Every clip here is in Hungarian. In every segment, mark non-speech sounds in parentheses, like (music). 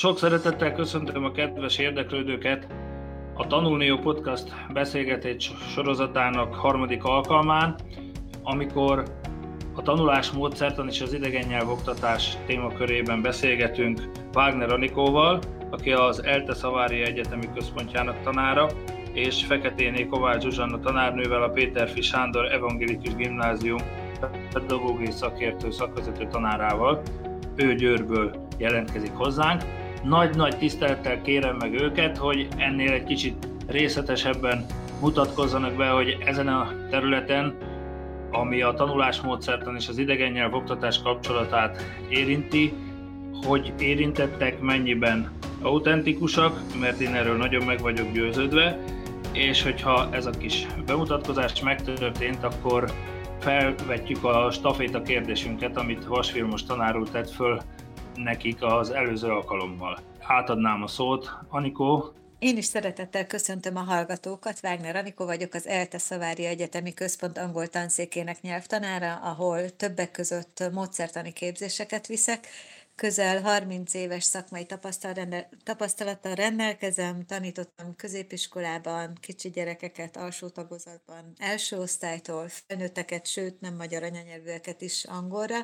Sok szeretettel köszöntöm a kedves érdeklődőket a Tanulni Jó Podcast beszélgetés sorozatának harmadik alkalmán, amikor a tanulás módszertan és az idegen nyelvoktatás témakörében beszélgetünk Wagner Anikóval, aki az ELTE Szavári Egyetemi Központjának tanára, és Feketéné Kovács Zsuzsanna tanárnővel a Péter Sándor Evangélikus Gimnázium pedagógiai szakértő szakvezető tanárával. Ő Győrből jelentkezik hozzánk. Nagy-nagy tisztelettel kérem meg őket, hogy ennél egy kicsit részletesebben mutatkozzanak be, hogy ezen a területen, ami a tanulásmódszertan és az idegen nyelv oktatás kapcsolatát érinti, hogy érintettek, mennyiben autentikusak, mert én erről nagyon meg vagyok győződve, és hogyha ez a kis bemutatkozás megtörtént, akkor felvetjük a staféta kérdésünket, amit Vasfilmos tanár úr tett föl nekik az előző alkalommal. Átadnám a szót. Anikó, én is szeretettel köszöntöm a hallgatókat. Wagner Anikó vagyok, az ELTE Szavári Egyetemi Központ angol tanszékének nyelvtanára, ahol többek között módszertani képzéseket viszek, közel 30 éves szakmai tapasztalattal rendelkezem, tanítottam középiskolában, kicsi gyerekeket, alsó tagozatban, első osztálytól, felnőtteket, sőt nem magyar anyanyelvűeket is angolra,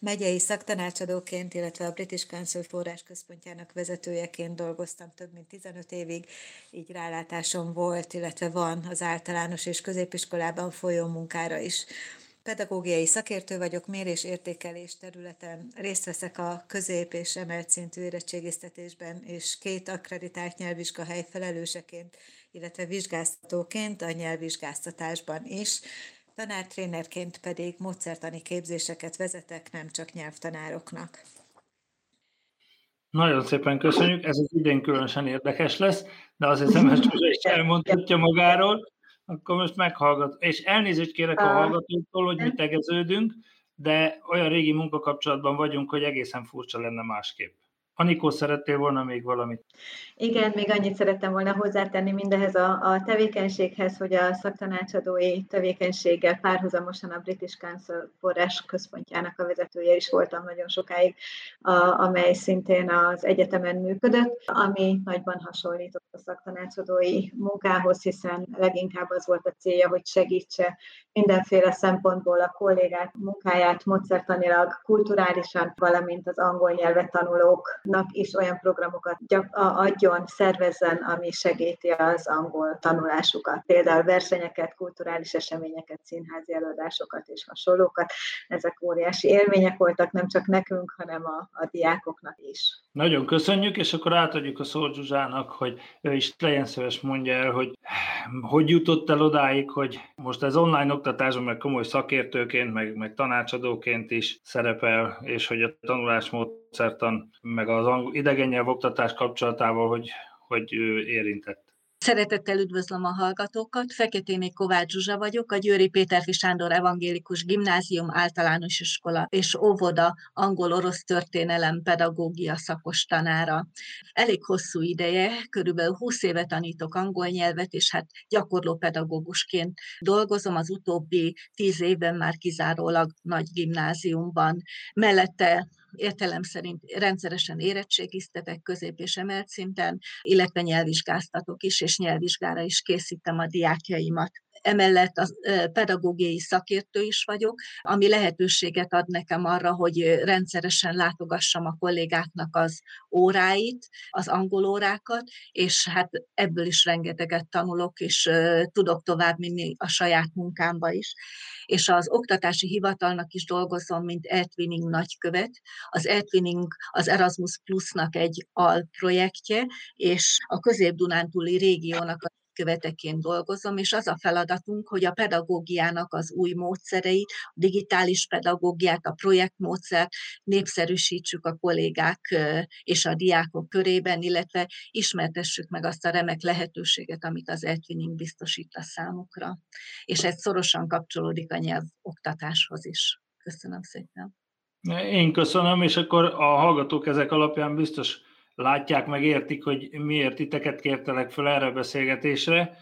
megyei szaktanácsadóként, illetve a British Council forrás központjának vezetőjeként dolgoztam több mint 15 évig, így rálátásom volt, illetve van az általános és középiskolában folyó munkára is. Pedagógiai szakértő vagyok, mérés-értékelés területen. Részt veszek a közép- és emelt szintű érettségiztetésben, és két akkreditált nyelvvizsgahely felelőseként, illetve vizsgáztatóként a nyelvvizsgáztatásban is. Tanártrénerként pedig módszertani képzéseket vezetek, nem csak nyelvtanároknak. Nagyon szépen köszönjük, ez az idén különösen érdekes lesz, de azért Szemes (laughs) is elmondhatja magáról akkor most meghallgat. És elnézést kérek a hallgatóktól, hogy mi tegeződünk, de olyan régi munkakapcsolatban vagyunk, hogy egészen furcsa lenne másképp. Anikó, szerettél volna még valamit? Igen, még annyit szerettem volna hozzátenni mindehez a, a tevékenységhez, hogy a szaktanácsadói tevékenységgel párhuzamosan a British Council forrás központjának a vezetője is voltam nagyon sokáig, a, amely szintén az egyetemen működött, ami nagyban hasonlított a szaktanácsadói munkához, hiszen leginkább az volt a célja, hogy segítse mindenféle szempontból a kollégák munkáját módszertanilag, kulturálisan, valamint az angol nyelvet tanulóknak is olyan programokat adjon, szervezzen, ami segíti az angol tanulásukat. Például versenyeket, kulturális eseményeket, színházi előadásokat és hasonlókat. Ezek óriási élmények voltak nem csak nekünk, hanem a, a diákoknak is. Nagyon köszönjük, és akkor átadjuk a szót Zsuzsának, hogy ő is legyen szíves mondja el, hogy hogy jutott el odáig, hogy most ez online oktatásban, meg komoly szakértőként, meg, meg tanácsadóként is szerepel, és hogy a tanulásmódszertan, meg az angol, idegen nyelv oktatás kapcsolatával, hogy, hogy érintett. Szeretettel üdvözlöm a hallgatókat, Feketéné Kovács Zsuzsa vagyok, a Győri Péterfi Sándor Evangélikus Gimnázium általános iskola és óvoda angol-orosz történelem pedagógia szakos tanára. Elég hosszú ideje, körülbelül 20 éve tanítok angol nyelvet, és hát gyakorló pedagógusként dolgozom az utóbbi 10 évben már kizárólag nagy gimnáziumban. Mellette értelem szerint rendszeresen érettségiztetek közép és emelt szinten, illetve nyelvvizsgáztatok is, és nyelvvizsgára is készítem a diákjaimat emellett a pedagógiai szakértő is vagyok, ami lehetőséget ad nekem arra, hogy rendszeresen látogassam a kollégáknak az óráit, az angol órákat, és hát ebből is rengeteget tanulok, és tudok tovább menni a saját munkámba is. És az oktatási hivatalnak is dolgozom, mint Eltwinning nagykövet. Az Eltwinning az Erasmus Plusnak egy alprojektje, és a Közép-Dunántúli régiónak a követeként dolgozom, és az a feladatunk, hogy a pedagógiának az új módszereit, a digitális pedagógiát, a projektmódszert népszerűsítsük a kollégák és a diákok körében, illetve ismertessük meg azt a remek lehetőséget, amit az Eltwinning biztosít a számukra. És ez szorosan kapcsolódik a nyelvoktatáshoz is. Köszönöm szépen. Én köszönöm, és akkor a hallgatók ezek alapján biztos látják, meg értik, hogy miért titeket kértelek fel erre a beszélgetésre.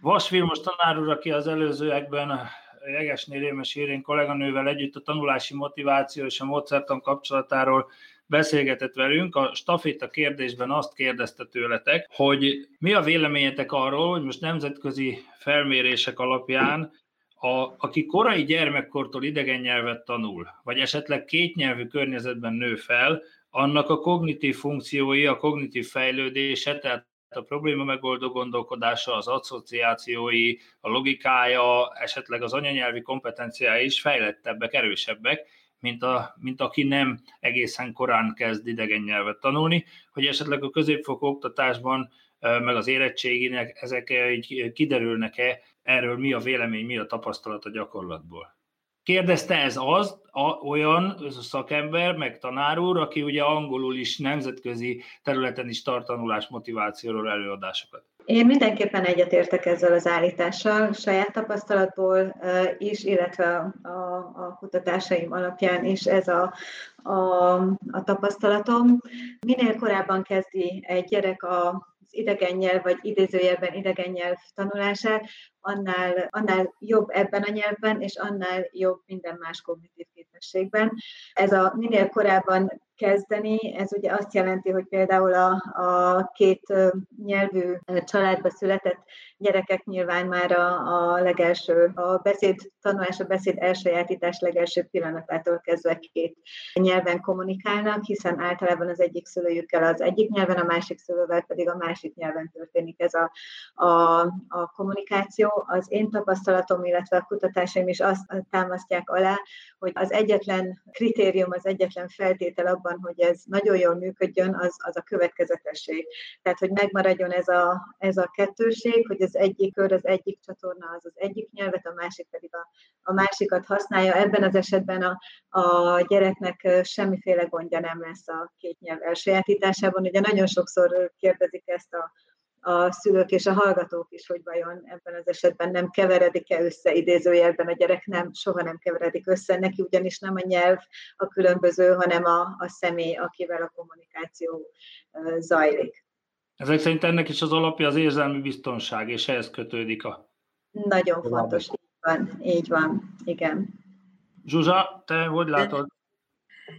Vas Vilmos tanár úr, aki az előzőekben a Jegesnél Rémes Érén kolléganővel együtt a tanulási motiváció és a módszertan kapcsolatáról beszélgetett velünk, a staféta kérdésben azt kérdezte tőletek, hogy mi a véleményetek arról, hogy most nemzetközi felmérések alapján a, aki korai gyermekkortól idegen nyelvet tanul, vagy esetleg kétnyelvű környezetben nő fel, annak a kognitív funkciói, a kognitív fejlődése, tehát a probléma megoldó gondolkodása, az asszociációi, a logikája, esetleg az anyanyelvi kompetenciái is fejlettebbek, erősebbek, mint, a, mint aki nem egészen korán kezd idegen nyelvet tanulni, hogy esetleg a középfokú oktatásban, meg az érettséginek ezek így kiderülnek-e, erről mi a vélemény, mi a tapasztalat a gyakorlatból. Kérdezte ez az, a, olyan szakember, meg tanár úr, aki ugye angolul is nemzetközi területen is tart tanulás motivációról előadásokat. Én mindenképpen egyetértek ezzel az állítással, saját tapasztalatból is, illetve a, a kutatásaim alapján is ez a, a, a tapasztalatom. Minél korábban kezdi egy gyerek a idegen nyelv, vagy idézőjelben idegen nyelv tanulását, annál, annál jobb ebben a nyelvben, és annál jobb minden más kognitív képességben. Ez a minél korábban kezdeni, ez ugye azt jelenti, hogy például a, a két nyelvű családba született gyerekek nyilván már a, a legelső, a beszéd tanulás, a beszéd elsajátítás legelső pillanatától kezdve két nyelven kommunikálnak, hiszen általában az egyik szülőjükkel az egyik nyelven, a másik szülővel pedig a másik nyelven történik ez a, a, a kommunikáció. Az én tapasztalatom, illetve a kutatásaim is azt támasztják alá, hogy az egyetlen kritérium, az egyetlen feltétel abban, hogy ez nagyon jól működjön, az, az a következetesség. Tehát, hogy megmaradjon ez a, ez a kettőség, hogy az egyik kör, az egyik csatorna az az egyik nyelvet, a másik pedig a, a másikat használja. Ebben az esetben a, a gyereknek semmiféle gondja nem lesz a két nyelv elsajátításában. Ugye nagyon sokszor kérdezik ezt a a szülők és a hallgatók is, hogy vajon ebben az esetben nem keveredik-e össze idézőjelben a gyerek, nem, soha nem keveredik össze, neki ugyanis nem a nyelv a különböző, hanem a, a személy, akivel a kommunikáció zajlik. Ezek szerint ennek is az alapja az érzelmi biztonság, és ehhez kötődik a... Nagyon fontos, így van, így van, igen. Zsuzsa, te hogy látod?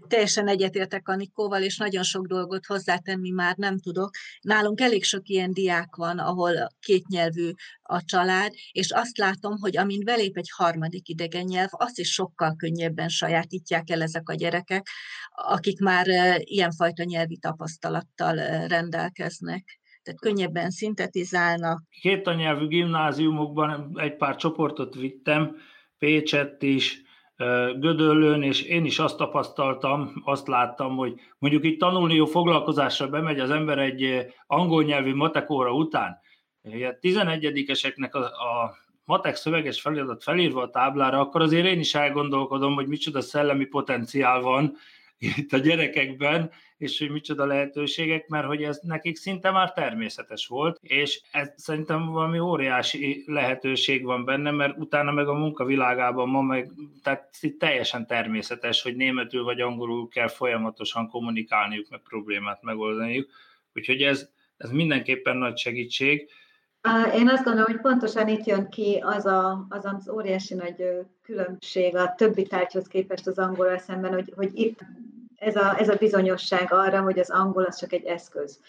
Teljesen egyetértek Anikóval, és nagyon sok dolgot hozzátenni már nem tudok. Nálunk elég sok ilyen diák van, ahol kétnyelvű a család, és azt látom, hogy amint belép egy harmadik idegen nyelv, azt is sokkal könnyebben sajátítják el ezek a gyerekek, akik már ilyenfajta nyelvi tapasztalattal rendelkeznek tehát könnyebben szintetizálnak. Két anyelvű gimnáziumokban egy pár csoportot vittem, Pécsett is, Gödöllőn, és én is azt tapasztaltam, azt láttam, hogy mondjuk itt tanulni jó foglalkozásra bemegy az ember egy angol nyelvű matekóra után. 11-eseknek a, a matek szöveges felirat felírva a táblára, akkor azért én is elgondolkodom, hogy micsoda szellemi potenciál van (laughs) itt a gyerekekben, és hogy micsoda lehetőségek, mert hogy ez nekik szinte már természetes volt, és ez szerintem valami óriási lehetőség van benne, mert utána meg a munkavilágában ma meg, tehát teljesen természetes, hogy németül vagy angolul kell folyamatosan kommunikálniuk, meg problémát megoldaniuk, úgyhogy ez, ez mindenképpen nagy segítség. Én azt gondolom, hogy pontosan itt jön ki az a, az, az óriási nagy különbség a többi tárgyhoz képest az angolra szemben, hogy, hogy itt ez a, ez a bizonyosság arra, hogy az angol az csak egy eszköz.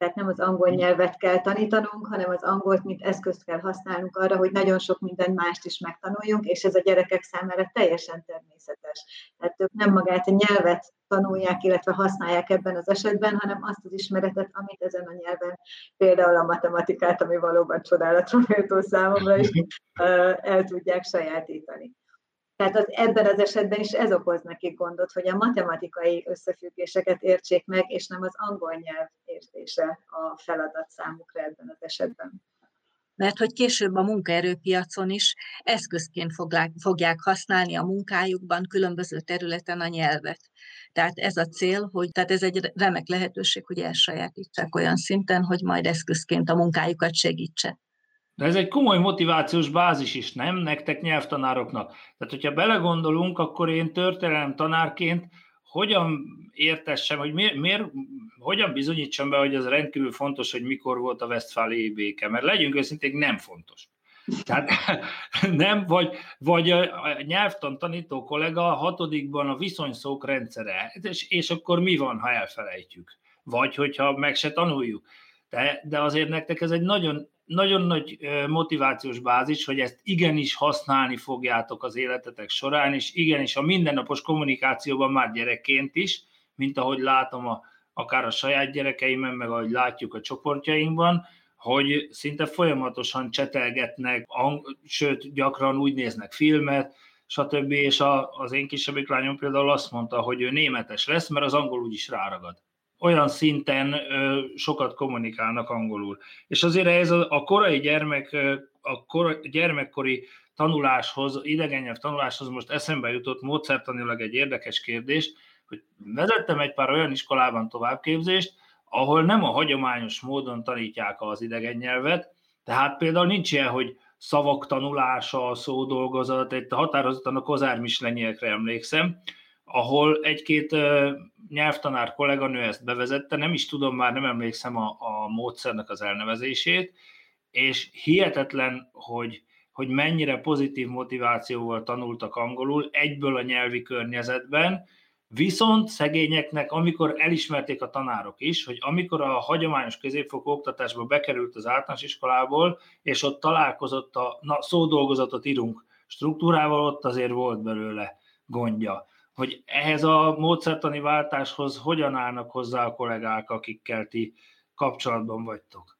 Tehát nem az angol nyelvet kell tanítanunk, hanem az angolt, mint eszközt kell használnunk arra, hogy nagyon sok minden mást is megtanuljunk, és ez a gyerekek számára teljesen természetes. Tehát ők nem magát a nyelvet tanulják, illetve használják ebben az esetben, hanem azt az ismeretet, amit ezen a nyelven, például a matematikát, ami valóban csodálatra méltó számomra is, (laughs) el tudják sajátítani. Tehát az, ebben az esetben is ez okoz nekik gondot, hogy a matematikai összefüggéseket értsék meg, és nem az angol nyelv értése a feladat számukra ebben az esetben. Mert hogy később a munkaerőpiacon is eszközként fogják használni a munkájukban különböző területen a nyelvet. Tehát ez a cél, hogy tehát ez egy remek lehetőség, hogy elsajátítsák olyan szinten, hogy majd eszközként a munkájukat segítse. De ez egy komoly motivációs bázis is, nem nektek nyelvtanároknak. Tehát, hogyha belegondolunk, akkor én történelem tanárként hogyan értessem, hogy miért, miért, hogyan bizonyítsam be, hogy ez rendkívül fontos, hogy mikor volt a Westfáli béke, mert legyünk őszintén, nem fontos. Tehát (laughs) nem, vagy, vagy a nyelvtan tanító kollega a hatodikban a viszonyszók rendszere, és, és akkor mi van, ha elfelejtjük? Vagy hogyha meg se tanuljuk. De, de azért nektek ez egy nagyon, nagyon nagy motivációs bázis, hogy ezt igenis használni fogjátok az életetek során, és igenis a mindennapos kommunikációban már gyerekként is, mint ahogy látom a, akár a saját gyerekeimen, meg ahogy látjuk a csoportjainkban, hogy szinte folyamatosan csetelgetnek, sőt, gyakran úgy néznek filmet, stb. És a, az én kisebbik lányom például azt mondta, hogy ő németes lesz, mert az angol úgyis ráragad. Olyan szinten sokat kommunikálnak angolul. És azért ez a, korai gyermek, a kora, gyermekkori tanuláshoz, idegen tanuláshoz most eszembe jutott módszertanilag egy érdekes kérdés, hogy vezettem egy pár olyan iskolában továbbképzést, ahol nem a hagyományos módon tanítják az idegen nyelvet, tehát például nincs ilyen, hogy szavak tanulása, szódolgozat, egy határozottan a Kozár Mislenyiekre emlékszem, ahol egy-két nyelvtanár kolléganő ezt bevezette, nem is tudom, már nem emlékszem a, a módszernek az elnevezését, és hihetetlen, hogy, hogy mennyire pozitív motivációval tanultak angolul egyből a nyelvi környezetben, Viszont szegényeknek, amikor elismerték a tanárok is, hogy amikor a hagyományos középfokú oktatásba bekerült az általános iskolából, és ott találkozott a na, szódolgozatot írunk struktúrával, ott azért volt belőle gondja. Hogy ehhez a módszertani váltáshoz hogyan állnak hozzá a kollégák, akikkel ti kapcsolatban vagytok?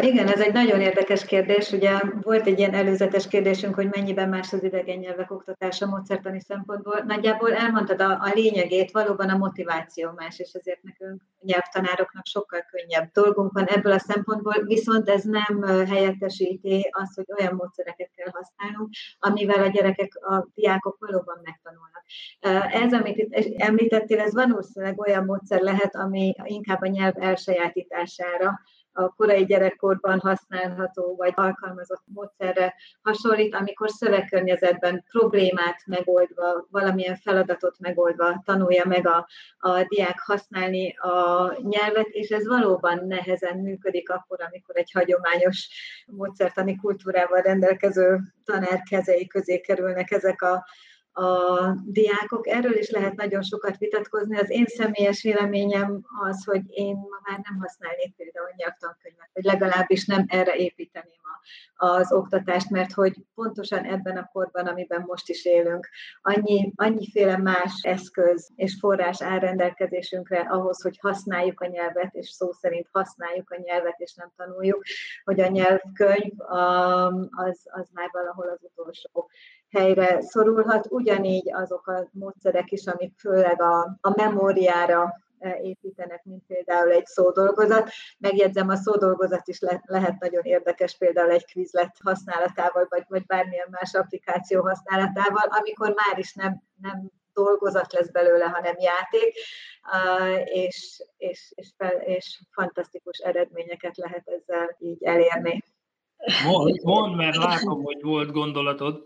Igen, ez egy nagyon érdekes kérdés. Ugye volt egy ilyen előzetes kérdésünk, hogy mennyiben más az idegen nyelvek oktatása módszertani szempontból. Nagyjából elmondtad a, a lényegét, valóban a motiváció más, és ezért nekünk nyelvtanároknak sokkal könnyebb dolgunk van ebből a szempontból, viszont ez nem helyettesíti azt, hogy olyan módszereket kell használnunk, amivel a gyerekek, a diákok valóban megtanulnak. Ez, amit itt említettél, ez valószínűleg olyan módszer lehet, ami inkább a nyelv elsajátítására a korai gyerekkorban használható vagy alkalmazott módszerre hasonlít, amikor szövegkörnyezetben problémát megoldva, valamilyen feladatot megoldva tanulja meg a, a diák használni a nyelvet, és ez valóban nehezen működik akkor, amikor egy hagyományos módszertani kultúrával rendelkező tanár kezei közé kerülnek ezek a a diákok. Erről is lehet nagyon sokat vitatkozni. Az én személyes véleményem az, hogy én ma már nem használnék például nyelvtankönyvet, vagy legalábbis nem erre építeném a, az oktatást, mert hogy pontosan ebben a korban, amiben most is élünk, annyi, annyiféle más eszköz és forrás áll rendelkezésünkre ahhoz, hogy használjuk a nyelvet, és szó szerint használjuk a nyelvet, és nem tanuljuk, hogy a nyelvkönyv az, az már valahol az utolsó helyre szorulhat, ugyanígy azok a módszerek is, amik főleg a, a memóriára e, építenek, mint például egy szódolgozat. Megjegyzem, a szódolgozat is le, lehet nagyon érdekes például egy quizlet használatával, vagy, vagy bármilyen más applikáció használatával, amikor már is nem, nem dolgozat lesz belőle, hanem játék, és, és, és, fel, és fantasztikus eredményeket lehet ezzel így elérni. Mond, mond mert látom, hogy volt gondolatod.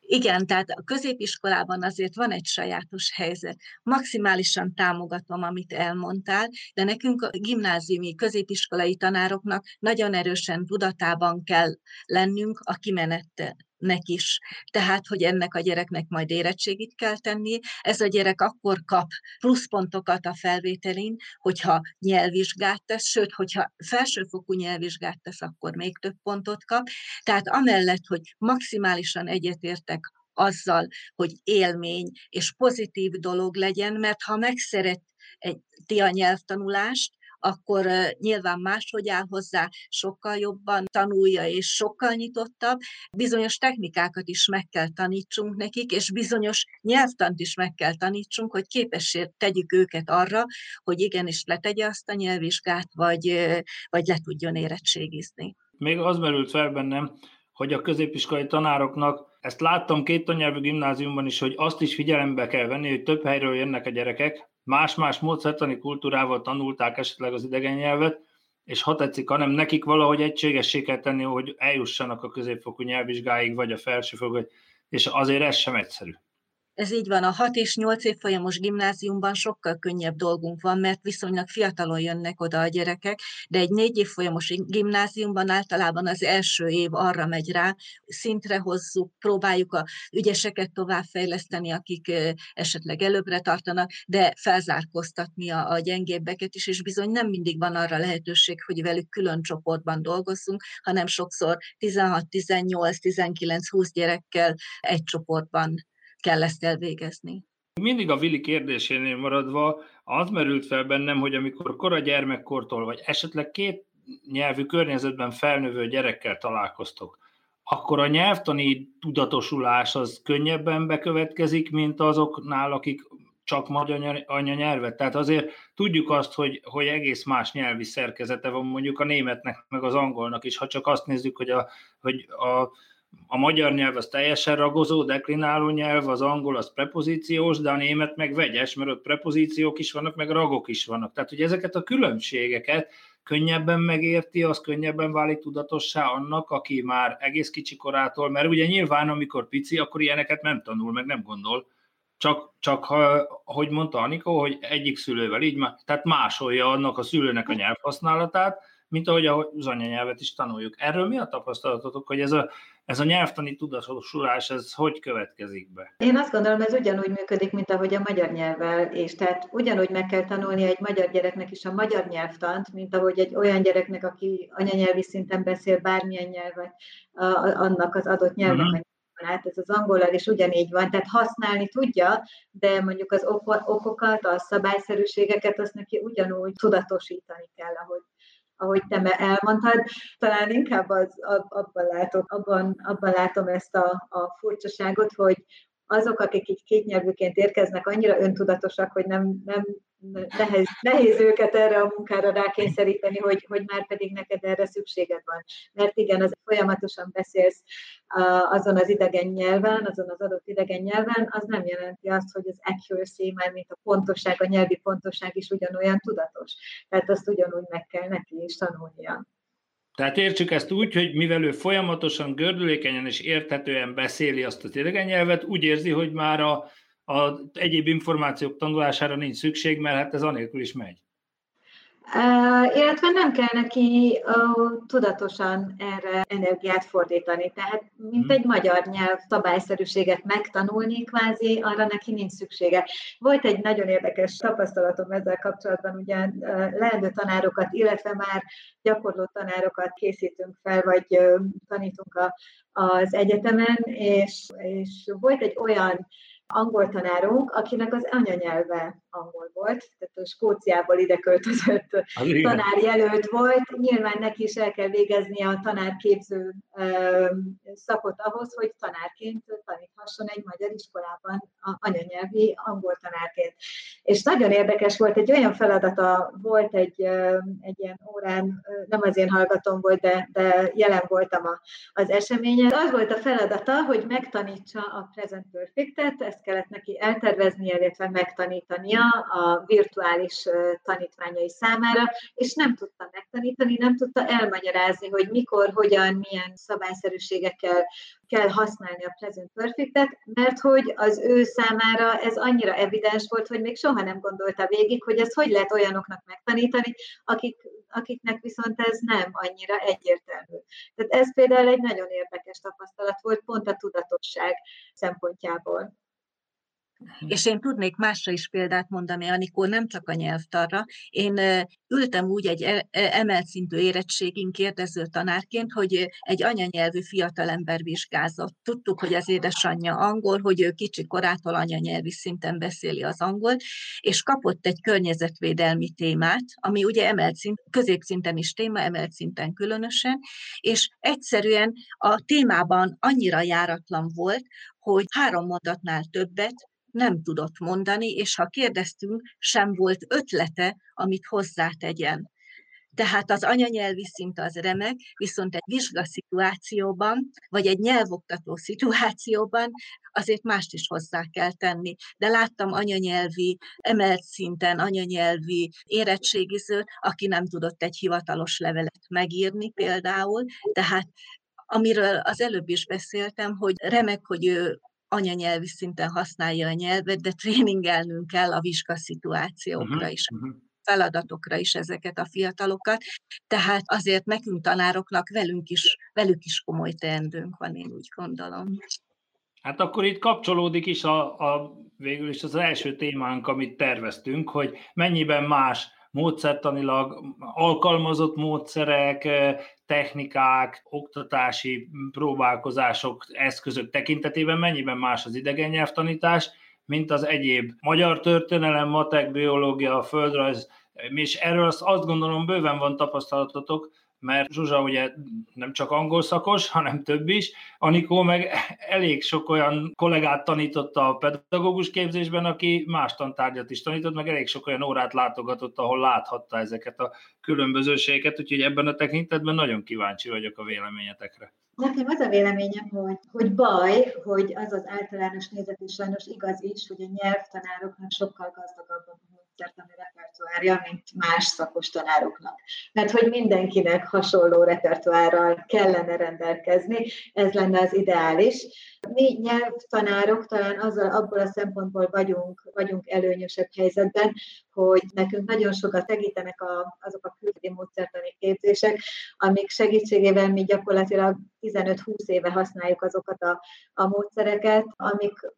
Igen, tehát a középiskolában azért van egy sajátos helyzet. Maximálisan támogatom, amit elmondtál, de nekünk a gimnáziumi középiskolai tanároknak nagyon erősen tudatában kell lennünk a kimenettel nek is. Tehát, hogy ennek a gyereknek majd érettségit kell tenni, ez a gyerek akkor kap pluszpontokat a felvételin, hogyha nyelvvizsgát tesz, sőt, hogyha felsőfokú nyelvvizsgát tesz, akkor még több pontot kap. Tehát amellett, hogy maximálisan egyetértek azzal, hogy élmény és pozitív dolog legyen, mert ha megszeret egy, ti a nyelvtanulást, akkor nyilván máshogy áll hozzá, sokkal jobban tanulja és sokkal nyitottabb. Bizonyos technikákat is meg kell tanítsunk nekik, és bizonyos nyelvtant is meg kell tanítsunk, hogy képessé tegyük őket arra, hogy igenis letegye azt a nyelvvizsgát, vagy, vagy le tudjon érettségizni. Még az merült fel bennem, hogy a középiskolai tanároknak, ezt láttam két tannyelvű gimnáziumban is, hogy azt is figyelembe kell venni, hogy több helyről jönnek a gyerekek, más-más módszertani kultúrával tanulták esetleg az idegen nyelvet, és ha tetszik, hanem nekik valahogy egységessé kell tenni, hogy eljussanak a középfokú nyelvvizsgáig, vagy a felsőfokú, és azért ez sem egyszerű. Ez így van, a 6 és 8 évfolyamos gimnáziumban sokkal könnyebb dolgunk van, mert viszonylag fiatalon jönnek oda a gyerekek, de egy 4 évfolyamos gimnáziumban általában az első év arra megy rá, szintre hozzuk, próbáljuk a ügyeseket továbbfejleszteni, akik esetleg előbbre tartanak, de felzárkóztatni a, a gyengébbeket is, és bizony nem mindig van arra lehetőség, hogy velük külön csoportban dolgozzunk, hanem sokszor 16, 18, 19, 20 gyerekkel egy csoportban kell ezt elvégezni. Mindig a Vili kérdésénél maradva az merült fel bennem, hogy amikor kora gyermekkortól, vagy esetleg két nyelvű környezetben felnövő gyerekkel találkoztok, akkor a nyelvtani tudatosulás az könnyebben bekövetkezik, mint azoknál, akik csak magyar anyanyelvet. Tehát azért tudjuk azt, hogy, hogy egész más nyelvi szerkezete van mondjuk a németnek, meg az angolnak is, ha csak azt nézzük, hogy a, hogy a a magyar nyelv az teljesen ragozó, deklináló nyelv, az angol az prepozíciós, de a német meg vegyes, mert ott prepozíciók is vannak, meg ragok is vannak. Tehát, hogy ezeket a különbségeket könnyebben megérti, az könnyebben válik tudatossá annak, aki már egész kicsi korától, mert ugye nyilván, amikor pici, akkor ilyeneket nem tanul, meg nem gondol. Csak, csak ha, hogy mondta Anikó, hogy egyik szülővel így, tehát másolja annak a szülőnek a nyelvhasználatát, mint ahogy az anyanyelvet is tanuljuk. Erről mi a tapasztalatotok, hogy ez a, ez a nyelvtani tudatosulás, ez hogy következik be? Én azt gondolom, ez ugyanúgy működik, mint ahogy a magyar nyelvvel, és tehát ugyanúgy meg kell tanulni egy magyar gyereknek is a magyar nyelvtant, mint ahogy egy olyan gyereknek, aki anyanyelvi szinten beszél bármilyen nyelvet, annak az adott nyelvnek uh-huh hát ez az angollal is ugyanígy van, tehát használni tudja, de mondjuk az okokat, a szabályszerűségeket azt neki ugyanúgy tudatosítani kell, ahogy ahogy te elmondtad, talán inkább az, abban, látok, abban, abban látom ezt a, a furcsaságot, hogy azok, akik így kétnyelvűként érkeznek, annyira öntudatosak, hogy nem, nem nehéz, nehéz őket erre a munkára rákényszeríteni, hogy, hogy már pedig neked erre szükséged van. Mert igen, az folyamatosan beszélsz azon az idegen nyelven, azon az adott idegen nyelven, az nem jelenti azt, hogy az accuracy, már mint a pontosság, a nyelvi pontosság is ugyanolyan tudatos. Tehát azt ugyanúgy meg kell neki is tanulnia. Tehát értsük ezt úgy, hogy mivel ő folyamatosan gördülékenyen és érthetően beszéli azt az idegen nyelvet, úgy érzi, hogy már a, a egyéb információk tanulására nincs szükség, mert hát ez anélkül is megy. Uh, illetve nem kell neki uh, tudatosan erre energiát fordítani. Tehát, mint hmm. egy magyar nyelv szabályszerűséget megtanulni, kvázi, arra neki nincs szüksége. Volt egy nagyon érdekes tapasztalatom ezzel kapcsolatban, ugye uh, leendő tanárokat, illetve már gyakorló tanárokat készítünk fel, vagy uh, tanítunk a, az egyetemen, és, és volt egy olyan angol tanárunk, akinek az anyanyelve angol volt, tehát a Skóciából ide költözött (laughs) tanárjelölt volt. Nyilván neki is el kell végeznie a tanárképző szakot ahhoz, hogy tanárként taníthasson egy magyar iskolában anyanyelvi angol tanárként. És nagyon érdekes volt, egy olyan feladata volt egy, egy ilyen órán, nem az én hallgatom volt, de, de jelen voltam a, az eseményen. Az volt a feladata, hogy megtanítsa a present perfectet, ezt kellett neki elterveznie, illetve megtanítania a virtuális tanítványai számára, és nem tudta megtanítani, nem tudta elmagyarázni, hogy mikor, hogyan, milyen szabályszerűségekkel kell használni a present perfectet, mert hogy az ő számára ez annyira evidens volt, hogy még soha nem gondolta végig, hogy ez hogy lehet olyanoknak megtanítani, akik, akiknek viszont ez nem annyira egyértelmű. Tehát ez például egy nagyon érdekes tapasztalat volt, pont a tudatosság szempontjából. És én tudnék másra is példát mondani, Anikó, nem csak a nyelvtarra. Én ültem úgy egy e, e, emelt szintű érettségén kérdező tanárként, hogy egy anyanyelvű fiatalember vizsgázott. Tudtuk, hogy az édesanyja angol, hogy ő kicsi korától anyanyelvi szinten beszéli az angol, és kapott egy környezetvédelmi témát, ami ugye emelt szint, középszinten is téma, emelt szinten különösen, és egyszerűen a témában annyira járatlan volt, hogy három mondatnál többet nem tudott mondani, és ha kérdeztünk, sem volt ötlete, amit hozzátegyen. Tehát az anyanyelvi szint az remek, viszont egy vizsgaszituációban, vagy egy nyelvoktató szituációban azért mást is hozzá kell tenni. De láttam anyanyelvi, emelt szinten anyanyelvi érettségizőt, aki nem tudott egy hivatalos levelet megírni például, tehát amiről az előbb is beszéltem, hogy remek, hogy ő anyanyelvi szinten használja a nyelvet, de tréningelnünk kell a vizsgaszituációkra uh-huh, is. Uh-huh feladatokra is ezeket a fiatalokat, tehát azért nekünk tanároknak velünk is, velük is komoly teendőnk van, én úgy gondolom. Hát akkor itt kapcsolódik is a, a végül is az első témánk, amit terveztünk, hogy mennyiben más módszertanilag alkalmazott módszerek, technikák, oktatási próbálkozások, eszközök tekintetében mennyiben más az idegen nyelvtanítás, mint az egyéb magyar történelem, matek, biológia, földrajz, és erről azt gondolom bőven van tapasztalatotok, mert Zsuzsa ugye nem csak angol szakos, hanem több is. Anikó meg elég sok olyan kollégát tanította a pedagógus képzésben, aki más tantárgyat is tanított, meg elég sok olyan órát látogatott, ahol láthatta ezeket a különbözőségeket, úgyhogy ebben a tekintetben nagyon kíváncsi vagyok a véleményetekre. Nekem az a véleményem, hogy, hogy baj, hogy az az általános nézet is sajnos igaz is, hogy a nyelvtanároknak sokkal gazdagabb a módszertani repertoárja, mint más szakos tanároknak. Mert hogy mindenkinek hasonló repertoárral kellene rendelkezni, ez lenne az ideális. Mi nyelvtanárok talán azzal, abból a szempontból vagyunk, vagyunk előnyösebb helyzetben, hogy nekünk nagyon sokat segítenek a, azok a külföldi módszertani képzések, amik segítségével mi gyakorlatilag 15-20 éve használjuk azokat a, a módszereket, amik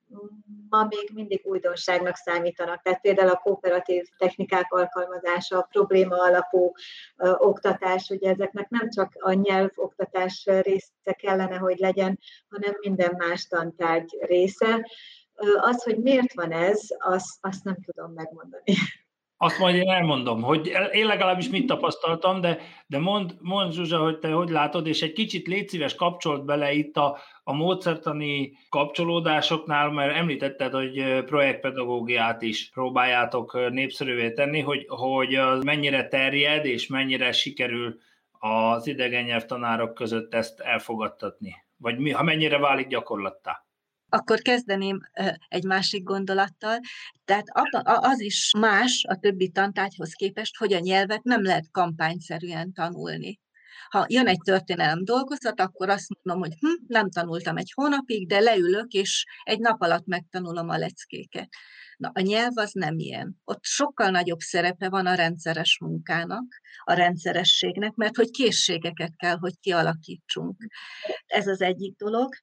ma még mindig újdonságnak számítanak. Tehát például a kooperatív technikák alkalmazása, a probléma alapú ö, oktatás, ugye ezeknek nem csak a nyelvoktatás része kellene, hogy legyen, hanem minden más tantárgy része. Az, hogy miért van ez, azt, azt nem tudom megmondani. Azt majd én elmondom, hogy én legalábbis mit tapasztaltam, de, de mond, mond Zsuzsa, hogy te hogy látod, és egy kicsit légy szíves kapcsolt bele itt a, a módszertani kapcsolódásoknál, mert említetted, hogy projektpedagógiát is próbáljátok népszerűvé tenni, hogy, hogy az mennyire terjed, és mennyire sikerül az idegen nyelvtanárok között ezt elfogadtatni, vagy mi, ha mennyire válik gyakorlattá? akkor kezdeném egy másik gondolattal. Tehát az is más a többi tantárgyhoz képest, hogy a nyelvet nem lehet kampányszerűen tanulni. Ha jön egy történelem dolgozat, akkor azt mondom, hogy hm, nem tanultam egy hónapig, de leülök, és egy nap alatt megtanulom a leckéket. Na, a nyelv az nem ilyen. Ott sokkal nagyobb szerepe van a rendszeres munkának, a rendszerességnek, mert hogy készségeket kell, hogy kialakítsunk. Ez az egyik dolog.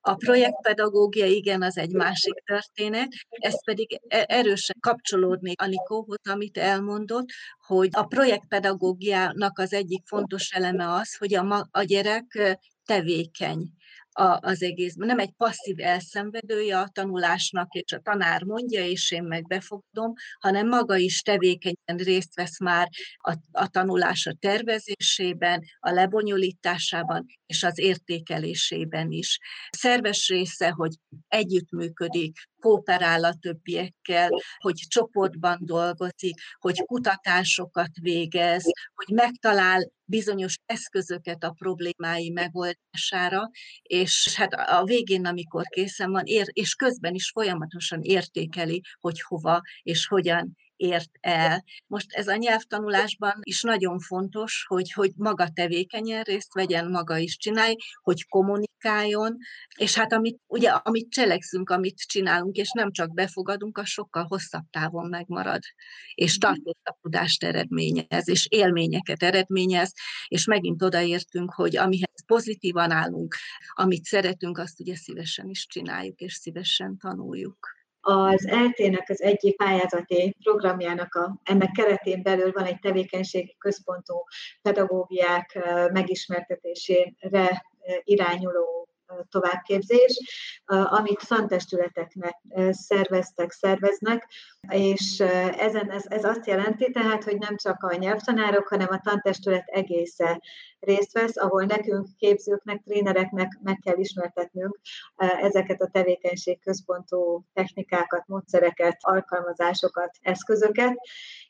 A projektpedagógia, igen, az egy másik történet, ez pedig e-, erősen kapcsolódni Anikóhoz, amit elmondott, hogy a projektpedagógiának az egyik fontos eleme az, hogy a, ma, a gyerek tevékeny a, az egészben. Nem egy passzív elszenvedője a tanulásnak, és a tanár mondja, és én meg befogadom, hanem maga is tevékenyen részt vesz már a, a tanulás tervezésében, a lebonyolításában és az értékelésében is. Szerves része, hogy együttműködik, kooperál a többiekkel, hogy csoportban dolgozik, hogy kutatásokat végez, hogy megtalál bizonyos eszközöket a problémái megoldására, és hát a végén, amikor készen van, ér, és közben is folyamatosan értékeli, hogy hova és hogyan ért el. Most ez a nyelvtanulásban is nagyon fontos, hogy, hogy maga tevékenyen részt vegyen, maga is csinálj, hogy kommunikáljon, és hát amit, ugye, amit cselekszünk, amit csinálunk, és nem csak befogadunk, az sokkal hosszabb távon megmarad, és mhm. tartott tudást eredményez, és élményeket eredményez, és megint odaértünk, hogy amihez pozitívan állunk, amit szeretünk, azt ugye szívesen is csináljuk, és szívesen tanuljuk. Az ELT-nek az egyik pályázati programjának a, ennek keretén belül van egy tevékenységi központú pedagógiák megismertetésére irányuló továbbképzés, amit szantestületeknek szerveztek, szerveznek, és ezen, ez, ez azt jelenti tehát, hogy nem csak a nyelvtanárok, hanem a tantestület egésze részt vesz, ahol nekünk, képzőknek, trénereknek meg kell ismertetnünk ezeket a tevékenységközpontú technikákat, módszereket, alkalmazásokat, eszközöket,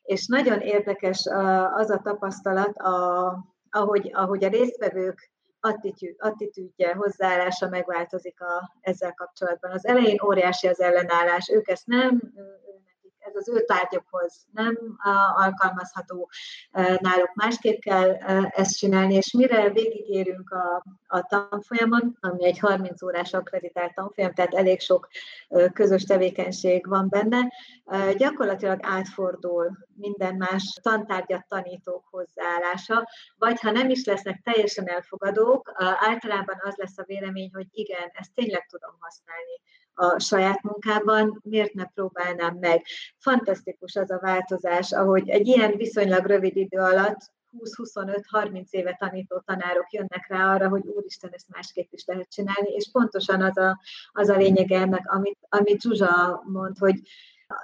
és nagyon érdekes az a tapasztalat, a, ahogy, ahogy a résztvevők attitűd, attitűdje, hozzáállása megváltozik a, ezzel kapcsolatban. Az elején óriási az ellenállás, ők ezt nem, ez az ő tárgyakhoz nem alkalmazható, náluk másképp kell ezt csinálni, és mire végigérünk a, a tanfolyamon, ami egy 30 órás akreditált tanfolyam, tehát elég sok közös tevékenység van benne, gyakorlatilag átfordul minden más tantárgyat tanítók hozzáállása, vagy ha nem is lesznek teljesen elfogadók, általában az lesz a vélemény, hogy igen, ezt tényleg tudom használni a saját munkában, miért ne próbálnám meg. Fantasztikus az a változás, ahogy egy ilyen viszonylag rövid idő alatt 20-25-30 éve tanító tanárok jönnek rá arra, hogy úristen, ezt másképp is lehet csinálni, és pontosan az a, az a lényege ennek, amit, amit Zsuzsa mond, hogy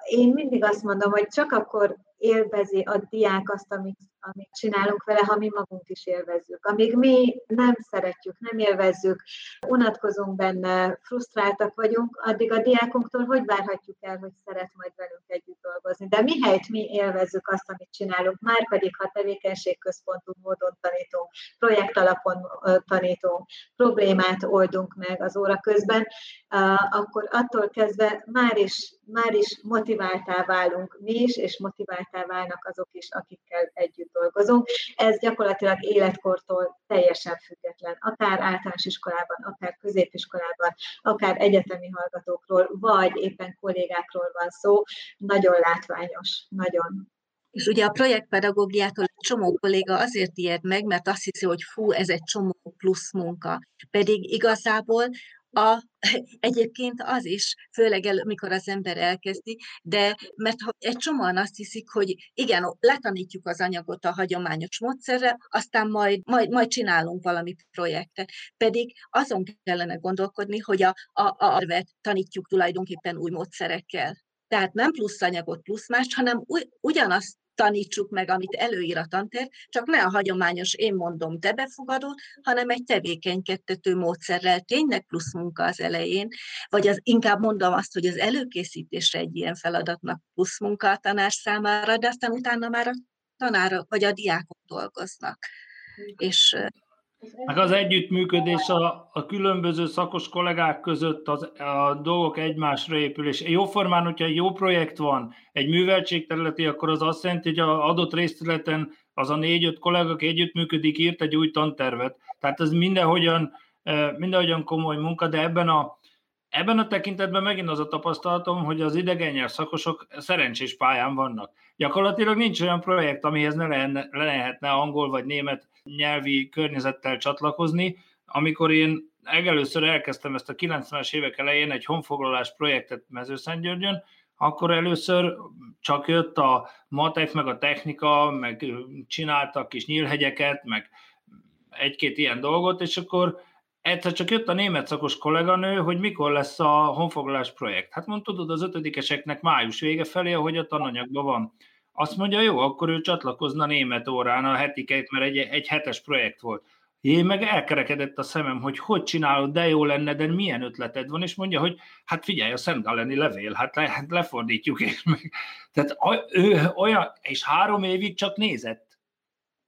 én mindig azt mondom, hogy csak akkor élvezi a diák azt, amit, amit csinálunk vele, ha mi magunk is élvezzük. Amíg mi nem szeretjük, nem élvezzük, unatkozunk benne, frusztráltak vagyunk, addig a diákunktól hogy várhatjuk el, hogy szeret majd velünk együtt dolgozni. De mihelyt mi élvezzük azt, amit csinálunk, már pedig ha tevékenységközpontú módon tanítunk, projekt alapon tanítunk, problémát oldunk meg az óra közben, akkor attól kezdve már is, már is motiváltá válunk mi is, és motivált baráttá válnak azok is, akikkel együtt dolgozunk. Ez gyakorlatilag életkortól teljesen független, akár általános iskolában, akár középiskolában, akár egyetemi hallgatókról, vagy éppen kollégákról van szó. Nagyon látványos, nagyon. És ugye a projektpedagógiától egy csomó kolléga azért ijed meg, mert azt hiszi, hogy fú, ez egy csomó plusz munka. Pedig igazából a, (laughs) egyébként az is, főleg el, mikor az ember elkezdi, de mert ha egy csomóan azt hiszik, hogy igen, letanítjuk az anyagot a hagyományos módszerre, aztán majd, majd, majd csinálunk valami projektet. Pedig azon kellene gondolkodni, hogy a, a, a tanítjuk tulajdonképpen új módszerekkel. Tehát nem plusz anyagot, plusz más, hanem ugy, ugyanazt tanítsuk meg, amit előír a tanterv, csak ne a hagyományos én mondom, te befogadod, hanem egy tevékenykedtető módszerrel, tényleg plusz munka az elején, vagy az, inkább mondom azt, hogy az előkészítésre egy ilyen feladatnak plusz munka a tanár számára, de aztán utána már a tanár vagy a diákok dolgoznak. És meg az együttműködés a, a különböző szakos kollégák között az, a dolgok egymásra épül, és jóformán, hogyha egy jó projekt van, egy műveltségterületi, akkor az azt jelenti, hogy az adott részterületen az a négy-öt kollega, aki együttműködik, írt egy új tantervet. Tehát ez mindenhogyan, eh, mindenhogyan komoly munka, de ebben a Ebben a tekintetben megint az a tapasztalatom, hogy az idegen szakosok szerencsés pályán vannak. Gyakorlatilag nincs olyan projekt, amihez ne, lehenne, le lehetne angol vagy német nyelvi környezettel csatlakozni. Amikor én legelőször elkezdtem ezt a 90-es évek elején egy honfoglalás projektet Mezőszentgyörgyön, akkor először csak jött a matek, meg a technika, meg csináltak kis nyílhegyeket, meg egy-két ilyen dolgot, és akkor egyszer csak jött a német szakos kolléganő, hogy mikor lesz a honfoglalás projekt. Hát mondta, tudod, az ötödikeseknek május vége felé, ahogy a tananyagban van. Azt mondja, jó, akkor ő csatlakozna német órán a hetikeit, mert egy, egy hetes projekt volt. Én meg elkerekedett a szemem, hogy hogy csinálod, de jó lenne, de milyen ötleted van, és mondja, hogy hát figyelj, a Szent Galeni levél, hát, le, hát lefordítjuk, és meg. Tehát ő olyan, és három évig csak nézett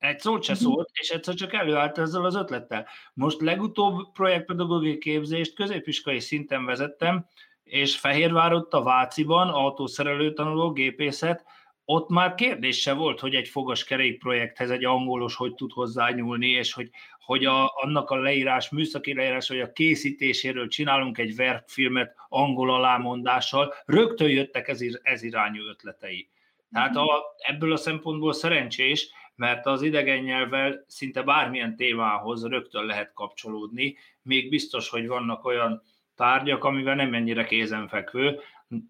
egy szót se mhm. szólt, és egyszer csak előállt ezzel az ötlettel. Most legutóbb projektpedagógiai képzést középiskolai szinten vezettem, és Fehérvárott a Váciban, autószerelő tanuló, gépészet, ott már kérdés se volt, hogy egy fogaskerék projekthez egy angolos hogy tud hozzányúlni, és hogy, hogy a, annak a leírás, műszaki leírás, hogy a készítéséről csinálunk egy verkfilmet angol alámondással, rögtön jöttek ez, ez irányú ötletei. Tehát a, ebből a szempontból szerencsés, mert az idegen nyelvvel szinte bármilyen témához rögtön lehet kapcsolódni, még biztos, hogy vannak olyan tárgyak, amivel nem ennyire kézenfekvő,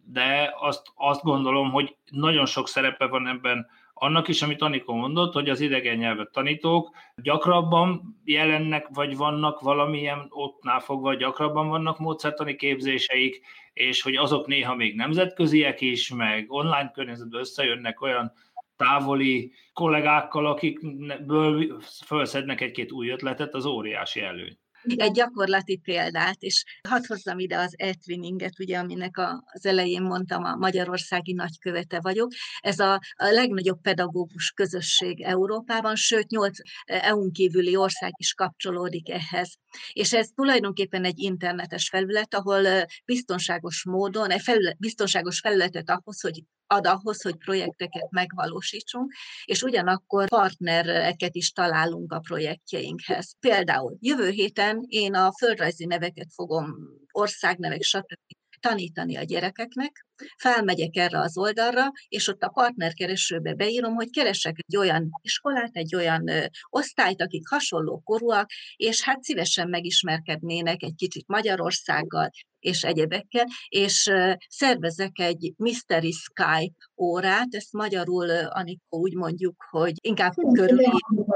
de azt, azt gondolom, hogy nagyon sok szerepe van ebben annak is, amit Anikó mondott, hogy az idegen nyelvet tanítók gyakrabban jelennek, vagy vannak valamilyen ottnál fogva, gyakrabban vannak módszertani képzéseik, és hogy azok néha még nemzetköziek is, meg online környezetben összejönnek olyan távoli kollégákkal, akikből felszednek egy-két új ötletet, az óriási előny. Egy gyakorlati példát, és hadd hozzam ide az e-twinninget, ugye, aminek a, az elején mondtam, a magyarországi nagykövete vagyok. Ez a, a legnagyobb pedagógus közösség Európában, sőt, nyolc EU-n kívüli ország is kapcsolódik ehhez. És ez tulajdonképpen egy internetes felület, ahol biztonságos módon, egy felület, biztonságos felületet ahhoz, hogy ad ahhoz, hogy projekteket megvalósítsunk, és ugyanakkor partnereket is találunk a projektjeinkhez. Például jövő héten én a földrajzi neveket fogom, országnevek, stb tanítani a gyerekeknek, felmegyek erre az oldalra, és ott a partnerkeresőbe beírom, hogy keresek egy olyan iskolát, egy olyan ö, osztályt, akik hasonló korúak, és hát szívesen megismerkednének egy kicsit Magyarországgal, és egyebekkel, és szervezek egy Mystery Skype órát, ezt magyarul, Anikó, úgy mondjuk, hogy inkább körülírom,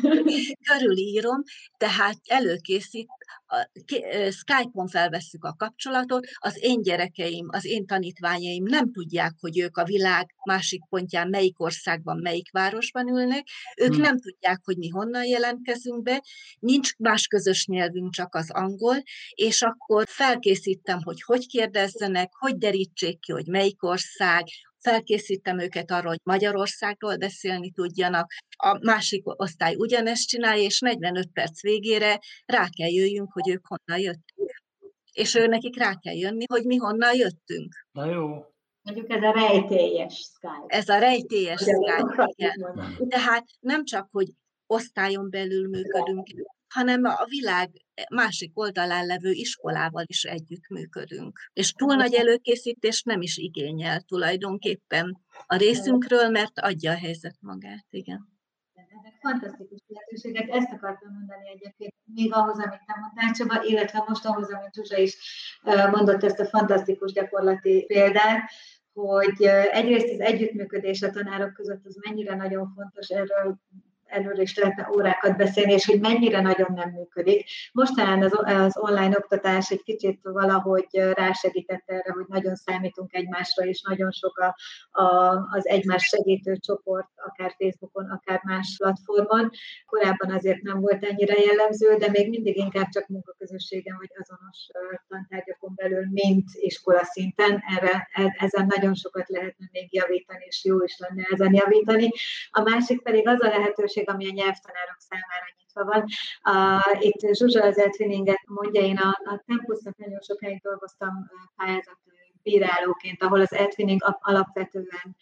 (laughs) körülírom, tehát előkészít, Skype-on felvesszük a kapcsolatot, az én gyerekeim, az én tanítványaim nem tudják, hogy ők a világ másik pontján melyik országban, melyik városban ülnek, ők hmm. nem tudják, hogy mi honnan jelentkezünk be, nincs más közös nyelvünk, csak az angol, és akkor felkészítem, hogy hogy kérdezzenek, hogy derítsék ki, hogy melyik ország, felkészítem őket arra, hogy Magyarországról beszélni tudjanak, a másik osztály ugyanezt csinálja, és 45 perc végére rá kell jöjjünk, hogy ők honnan jöttek. És ő nekik rá kell jönni, hogy mi honnan jöttünk. Na jó. Mondjuk ez a rejtélyes Skype. Ez a rejtélyes Skype, igen. Tehát nem csak, hogy osztályon belül működünk, hanem a világ másik oldalán levő iskolával is együttműködünk. És túl nagy előkészítés nem is igényel tulajdonképpen a részünkről, mert adja a helyzet magát, igen. Ezek fantasztikus lehetőségek, ezt akartam mondani egyébként, még ahhoz, amit te mondtál, Csaba, illetve most ahhoz, amit Zsuzsa is mondott ezt a fantasztikus gyakorlati példát, hogy egyrészt az együttműködés a tanárok között az mennyire nagyon fontos, erről erről is lehetne órákat beszélni, és hogy mennyire nagyon nem működik. Mostanában az, az online oktatás egy kicsit valahogy rásegített erre, hogy nagyon számítunk egymásra, és nagyon sok a, a, az egymás segítő csoport, akár Facebookon, akár más platformon. Korábban azért nem volt ennyire jellemző, de még mindig inkább csak munkaközösségen vagy azonos tantárgyakon belül, mint iskola szinten. Erre, e, ezen nagyon sokat lehetne még javítani, és jó is lenne ezen javítani. A másik pedig az a lehetőség, lehetőség, ami a nyelvtanárok számára nyitva van. Uh, itt Zsuzsa az Eltwininget mondja, én a, a Tempusnak nagyon sokáig dolgoztam pályázat bírálóként, ahol az eltwinning alapvetően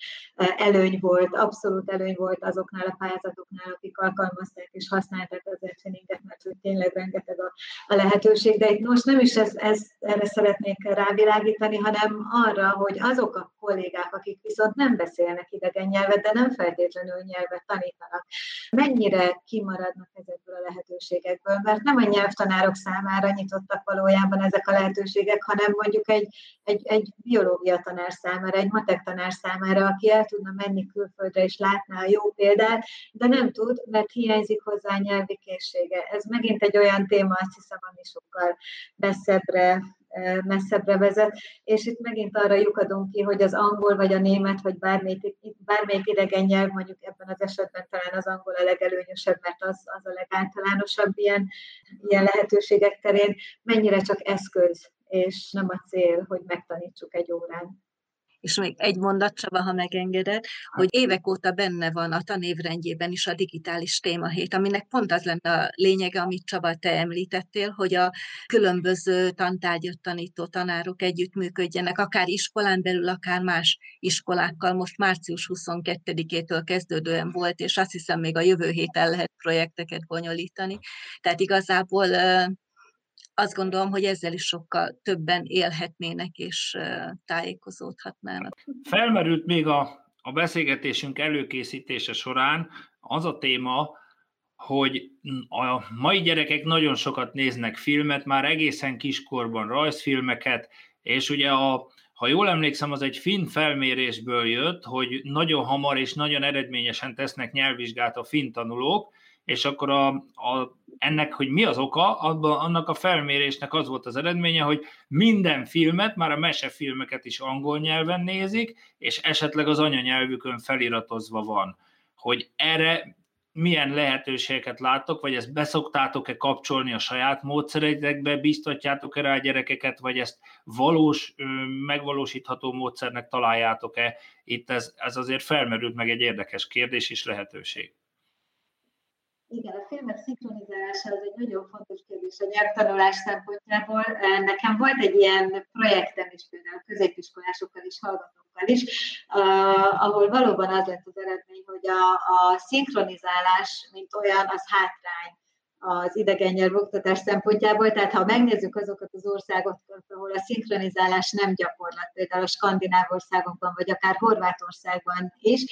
előny volt, abszolút előny volt azoknál a pályázatoknál, akik alkalmazták és használták az eltwinninget, mert hogy tényleg rengeteg a, a lehetőség. De itt most nem is ez, ez, erre szeretnék rávilágítani, hanem arra, hogy azok a kollégák, akik viszont nem beszélnek idegen nyelvet, de nem feltétlenül nyelvet tanítanak, mennyire kimaradnak ezekből a lehetőségekből, mert nem a nyelvtanárok számára nyitottak valójában ezek a lehetőségek, hanem mondjuk egy, egy, egy egy biológia tanár számára, egy matek tanár számára, aki el tudna menni külföldre és látná a jó példát, de nem tud, mert hiányzik hozzá a nyelvi készsége. Ez megint egy olyan téma, azt hiszem, ami sokkal messzebbre messzebbre vezet, és itt megint arra lyukadunk ki, hogy az angol, vagy a német, vagy bármelyik, bármelyik idegen nyelv, mondjuk ebben az esetben talán az angol a legelőnyösebb, mert az, az a legáltalánosabb ilyen, ilyen lehetőségek terén, mennyire csak eszköz és nem a cél, hogy megtanítsuk egy órán. És még egy mondat, Csaba, ha megengeded, hogy évek óta benne van a tanévrendjében is a digitális témahét, aminek pont az lenne a lényege, amit Csaba, te említettél, hogy a különböző tantárgyat tanító tanárok együttműködjenek, akár iskolán belül, akár más iskolákkal. Most március 22-től kezdődően volt, és azt hiszem még a jövő héten lehet projekteket bonyolítani. Tehát igazából azt gondolom, hogy ezzel is sokkal többen élhetnének és tájékozódhatnának. Felmerült még a, a beszélgetésünk előkészítése során az a téma, hogy a mai gyerekek nagyon sokat néznek filmet, már egészen kiskorban rajzfilmeket, és ugye a, ha jól emlékszem, az egy finn felmérésből jött, hogy nagyon hamar és nagyon eredményesen tesznek nyelvvizsgát a finn tanulók, és akkor a, a, ennek, hogy mi az oka, abban, annak a felmérésnek az volt az eredménye, hogy minden filmet, már a mesefilmeket is angol nyelven nézik, és esetleg az anyanyelvükön feliratozva van. Hogy erre milyen lehetőségeket láttok, vagy ezt beszoktátok-e kapcsolni a saját módszereitekbe, biztatjátok-e rá a gyerekeket, vagy ezt valós, megvalósítható módszernek találjátok-e? Itt ez, ez azért felmerült meg egy érdekes kérdés és lehetőség. Igen, a filmek szinkronizálása az egy nagyon fontos kérdés a nyelvtanulás szempontjából. Nekem volt egy ilyen projektem is, például középiskolásokkal is, hallgatókkal is, ahol valóban az lett az eredmény, hogy a, a szinkronizálás, mint olyan, az hátrány az idegen oktatás szempontjából. Tehát ha megnézzük azokat az országokat, ahol a szinkronizálás nem gyakorlat, például a skandináv országokban, vagy akár Horvátországban is,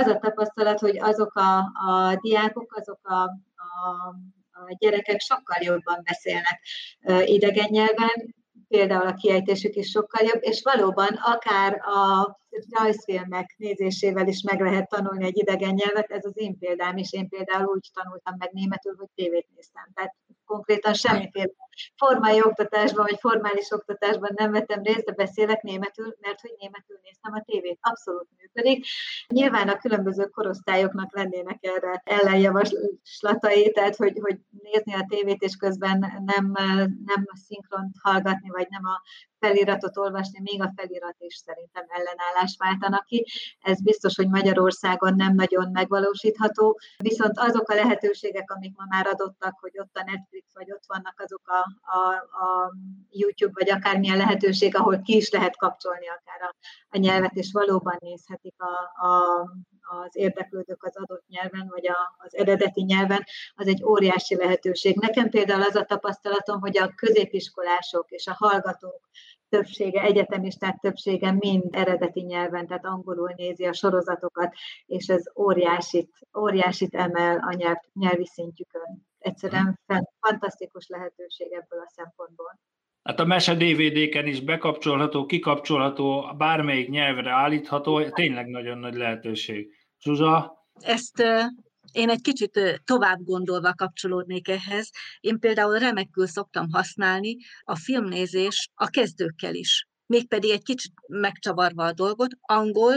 az a tapasztalat, hogy azok a, a diákok, azok a, a a gyerekek sokkal jobban beszélnek idegen nyelven, például a kiejtésük is sokkal jobb, és valóban akár a rajzfilmek nézésével is meg lehet tanulni egy idegen nyelvet, ez az én példám is, én például úgy tanultam meg németül, hogy tévét néztem. Tehát konkrétan semmiféle formai oktatásban, vagy formális oktatásban nem vettem részt, de beszélek németül, mert hogy németül néztem a tévét. Abszolút működik. Nyilván a különböző korosztályoknak lennének erre ellenjavaslatai, tehát hogy, hogy nézni a tévét, és közben nem, nem szinkront hallgatni, vagy nem a feliratot olvasni, még a felirat is szerintem ellenállást váltanak ki. Ez biztos, hogy Magyarországon nem nagyon megvalósítható, viszont azok a lehetőségek, amik ma már adottak, hogy ott a Netflix, vagy ott vannak azok a, a, a YouTube, vagy akármilyen lehetőség, ahol ki is lehet kapcsolni akár a, a nyelvet, és valóban nézhetik a, a, az érdeklődők az adott nyelven, vagy a, az eredeti nyelven, az egy óriási lehetőség. Nekem például az a tapasztalatom, hogy a középiskolások és a hallgatók többsége, egyetemisták többsége mind eredeti nyelven, tehát angolul nézi a sorozatokat, és ez óriásit, óriásit emel a nyelv, nyelvi szintjükön. Egyszerűen fantasztikus lehetőség ebből a szempontból. Hát a mese DVD-ken is bekapcsolható, kikapcsolható, bármelyik nyelvre állítható, tényleg nagyon nagy lehetőség. Zsuzsa? Ezt én egy kicsit tovább gondolva kapcsolódnék ehhez. Én például remekül szoktam használni a filmnézés a kezdőkkel is. Mégpedig egy kicsit megcsavarva a dolgot, angol,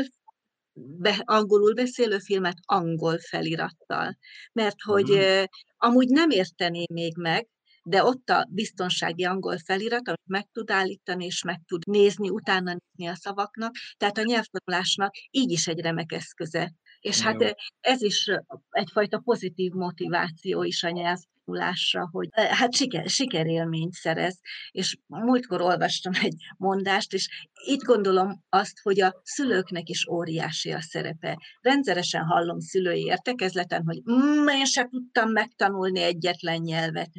be, angolul beszélő filmet angol felirattal. Mert hogy uh-huh. amúgy nem érteném még meg, de ott a biztonsági angol felirat, amit meg tud állítani, és meg tud nézni, utána nézni a szavaknak, tehát a nyelvtanulásnak így is egy remek eszköze. És hát ez is egyfajta pozitív motiváció is a nyelv tanulásra, hogy hát siker, sikerélményt szerez. És múltkor olvastam (laughs) egy mondást, és itt gondolom azt, hogy a szülőknek is óriási a szerepe. Rendszeresen hallom szülői értekezleten, hogy mm, én se tudtam megtanulni egyetlen nyelvet.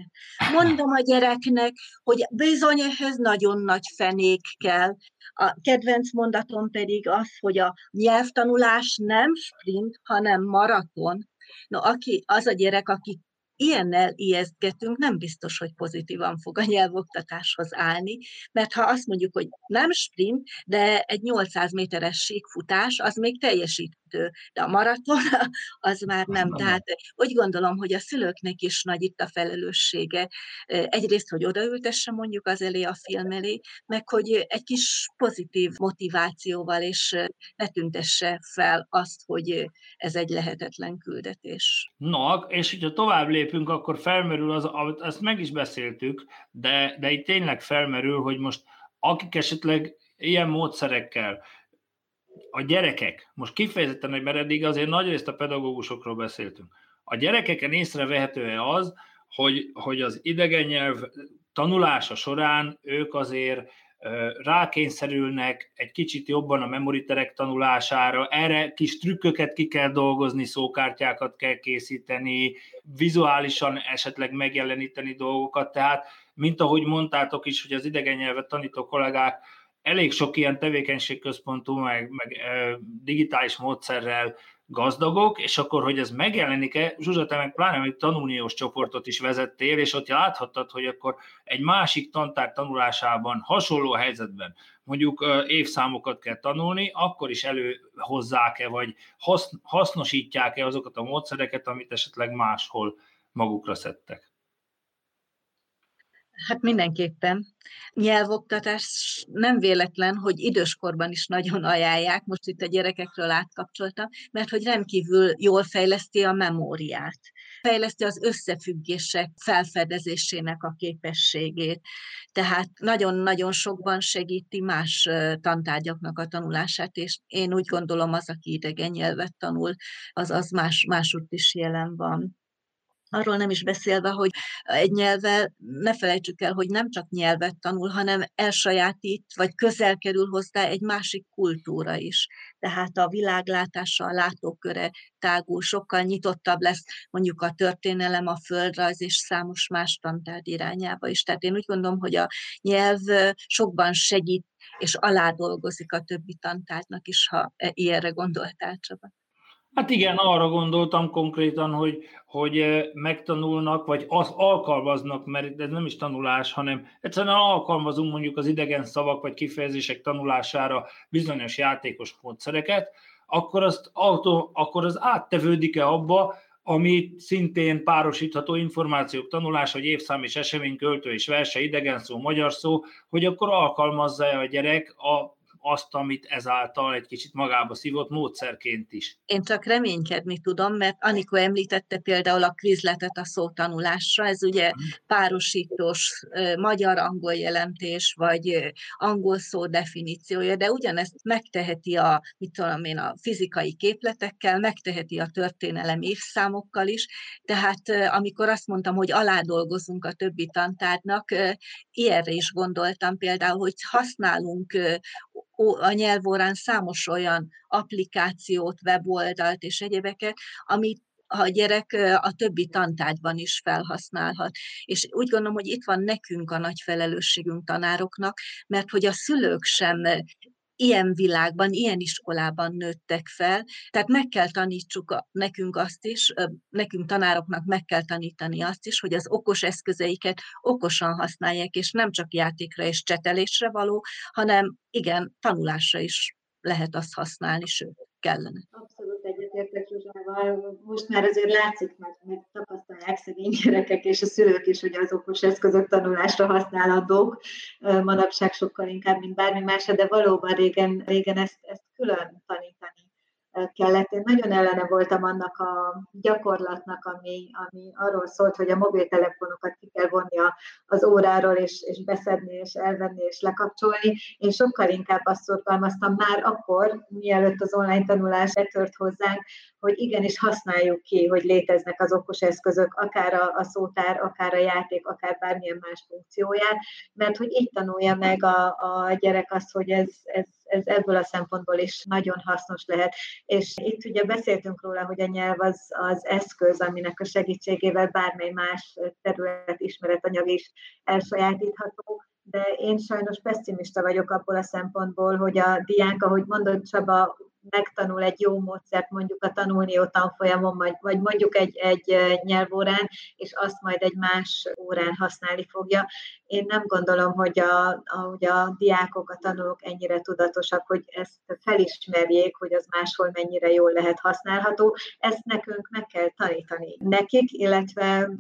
Mondom a gyereknek, hogy bizony ehhez nagyon nagy fenék kell. A kedvenc mondatom pedig az, hogy a nyelvtanulás nem sprint, hanem maraton. No, aki, az a gyerek, aki ilyennel ijesztgetünk, nem biztos, hogy pozitívan fog a nyelvoktatáshoz állni, mert ha azt mondjuk, hogy nem sprint, de egy 800 méteres síkfutás, az még teljesítő, de a maraton (laughs) az már nem. Tehát úgy gondolom, hogy a szülőknek is nagy itt a felelőssége. Egyrészt, hogy odaültesse mondjuk az elé a film elé, meg hogy egy kis pozitív motivációval, és ne tüntesse fel azt, hogy ez egy lehetetlen küldetés. No, és hogyha tovább lép lépünk, akkor felmerül az, ezt meg is beszéltük, de, de itt tényleg felmerül, hogy most akik esetleg ilyen módszerekkel, a gyerekek, most kifejezetten, hogy mert eddig azért nagy részt a pedagógusokról beszéltünk, a gyerekeken észrevehető-e az, hogy, hogy az idegen nyelv tanulása során ők azért rákényszerülnek egy kicsit jobban a memoriterek tanulására, erre kis trükköket ki kell dolgozni, szókártyákat kell készíteni, vizuálisan esetleg megjeleníteni dolgokat, tehát mint ahogy mondtátok is, hogy az idegen nyelvet tanító kollégák elég sok ilyen tevékenységközpontú, meg, meg digitális módszerrel gazdagok, és akkor, hogy ez megjelenik-e, Zsuzsa, te meg pláne egy tanulniós csoportot is vezettél, és ott láthattad, hogy akkor egy másik tantár tanulásában, hasonló helyzetben, mondjuk évszámokat kell tanulni, akkor is előhozzák-e, vagy hasznosítják-e azokat a módszereket, amit esetleg máshol magukra szedtek? Hát mindenképpen. Nyelvoktatás nem véletlen, hogy időskorban is nagyon ajánlják, most itt a gyerekekről átkapcsoltam, mert hogy rendkívül jól fejleszti a memóriát, fejleszti az összefüggések felfedezésének a képességét, tehát nagyon-nagyon sokban segíti más tantárgyaknak a tanulását, és én úgy gondolom az, aki idegen nyelvet tanul, az, az más, másútt is jelen van Arról nem is beszélve, hogy egy nyelvvel ne felejtsük el, hogy nem csak nyelvet tanul, hanem elsajátít, vagy közel kerül hozzá egy másik kultúra is. Tehát a világlátása, a látóköre tágul, sokkal nyitottabb lesz mondjuk a történelem, a földrajz és számos más tantárgy irányába is. Tehát én úgy gondolom, hogy a nyelv sokban segít és aládolgozik a többi tantárgynak is, ha e, ilyenre gondoltál, Csaba. Hát igen, arra gondoltam konkrétan, hogy, hogy eh, megtanulnak, vagy az alkalmaznak, mert ez nem is tanulás, hanem egyszerűen alkalmazunk mondjuk az idegen szavak vagy kifejezések tanulására bizonyos játékos módszereket, akkor, azt autó, akkor az áttevődik-e abba, ami szintén párosítható információk tanulás, hogy évszám és esemény, költő és verse, idegen szó, magyar szó, hogy akkor alkalmazza a gyerek a azt, amit ezáltal egy kicsit magába szívott módszerként is. Én csak reménykedni tudom, mert Anikó említette például a kvizletet a szótanulásra, ez ugye mhm. párosítós magyar-angol jelentés, vagy angol szó definíciója, de ugyanezt megteheti a, mit tudom én, a fizikai képletekkel, megteheti a történelem évszámokkal is, tehát amikor azt mondtam, hogy aládolgozunk a többi tantárnak, ilyenre is gondoltam például, hogy használunk a nyelvórán számos olyan applikációt, weboldalt és egyébeket, amit a gyerek a többi tantárgyban is felhasználhat. És úgy gondolom, hogy itt van nekünk a nagy felelősségünk tanároknak, mert hogy a szülők sem ilyen világban, ilyen iskolában nőttek fel, tehát meg kell tanítsuk a, nekünk azt is, nekünk tanároknak meg kell tanítani azt is, hogy az okos eszközeiket okosan használják, és nem csak játékra és csetelésre való, hanem igen, tanulásra is lehet azt használni, sőt, kellene. Abszolút Zsuzsával. Most már azért látszik, mert meg tapasztalják szegény gyerekek és a szülők is, hogy az okos eszközök tanulásra használandók, manapság sokkal inkább, mint bármi más, de valóban régen, régen ezt, ezt külön tanítani kellett. Én nagyon ellene voltam annak a gyakorlatnak, ami, ami arról szólt, hogy a mobiltelefonokat ki kell vonni az óráról, és, és beszedni, és elvenni, és lekapcsolni. Én sokkal inkább azt szorgalmaztam már akkor, mielőtt az online tanulás betört hozzánk, hogy igenis használjuk ki, hogy léteznek az okos eszközök, akár a, a szótár, akár a játék, akár bármilyen más funkcióját, mert hogy így tanulja meg a, a gyerek azt, hogy ez, ez, ez ebből a szempontból is nagyon hasznos lehet. És itt ugye beszéltünk róla, hogy a nyelv az, az eszköz, aminek a segítségével bármely más terület ismeretanyag is elsajátítható, de én sajnos pessimista vagyok abból a szempontból, hogy a diák, ahogy mondott Csaba, megtanul egy jó módszert mondjuk a tanulni tanfolyamon, vagy, vagy mondjuk egy, egy nyelvórán, és azt majd egy más órán használni fogja. Én nem gondolom, hogy a, a, hogy a diákok, a tanulók ennyire tudatosak, hogy ezt felismerjék, hogy az máshol mennyire jól lehet használható. Ezt nekünk meg kell tanítani nekik, illetve,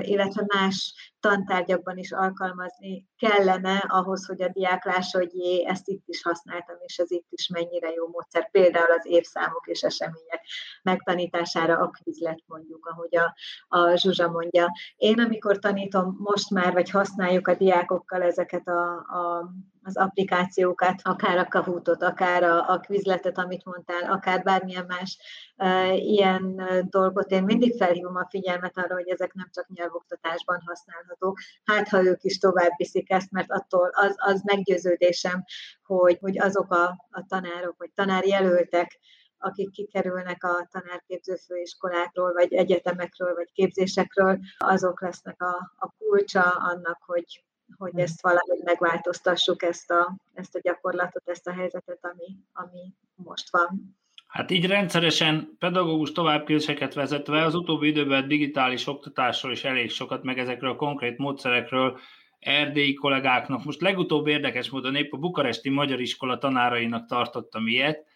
illetve más tantárgyakban is alkalmazni kellene ahhoz, hogy a diák lássa, hogy jé, ezt itt is használtam, és ez itt is mennyire jó módszer. Például az évszámok és események megtanítására a kvizlet mondjuk, ahogy a, a Zsuzsa mondja. Én, amikor tanítom most már, vagy használjuk a diákokkal ezeket a, a az applikációkat, akár a Kahootot, akár a, a Quizletet, amit mondtál, akár bármilyen más e, ilyen dolgot. Én mindig felhívom a figyelmet arra, hogy ezek nem csak nyelvoktatásban használhatók. Hát, ha ők is tovább viszik ezt, mert attól az, az meggyőződésem, hogy, hogy azok a, a tanárok, vagy tanárjelöltek, akik kikerülnek a tanárképző főiskolákról, vagy egyetemekről, vagy képzésekről, azok lesznek a, a kulcsa annak, hogy, hogy hm. ezt valahogy megváltoztassuk, ezt a, ezt a gyakorlatot, ezt a helyzetet, ami, ami most van. Hát így rendszeresen pedagógus továbbképzéseket vezetve az utóbbi időben digitális oktatásról is elég sokat, meg ezekről a konkrét módszerekről erdélyi kollégáknak. Most legutóbb érdekes módon épp a bukaresti magyar iskola tanárainak tartottam ilyet.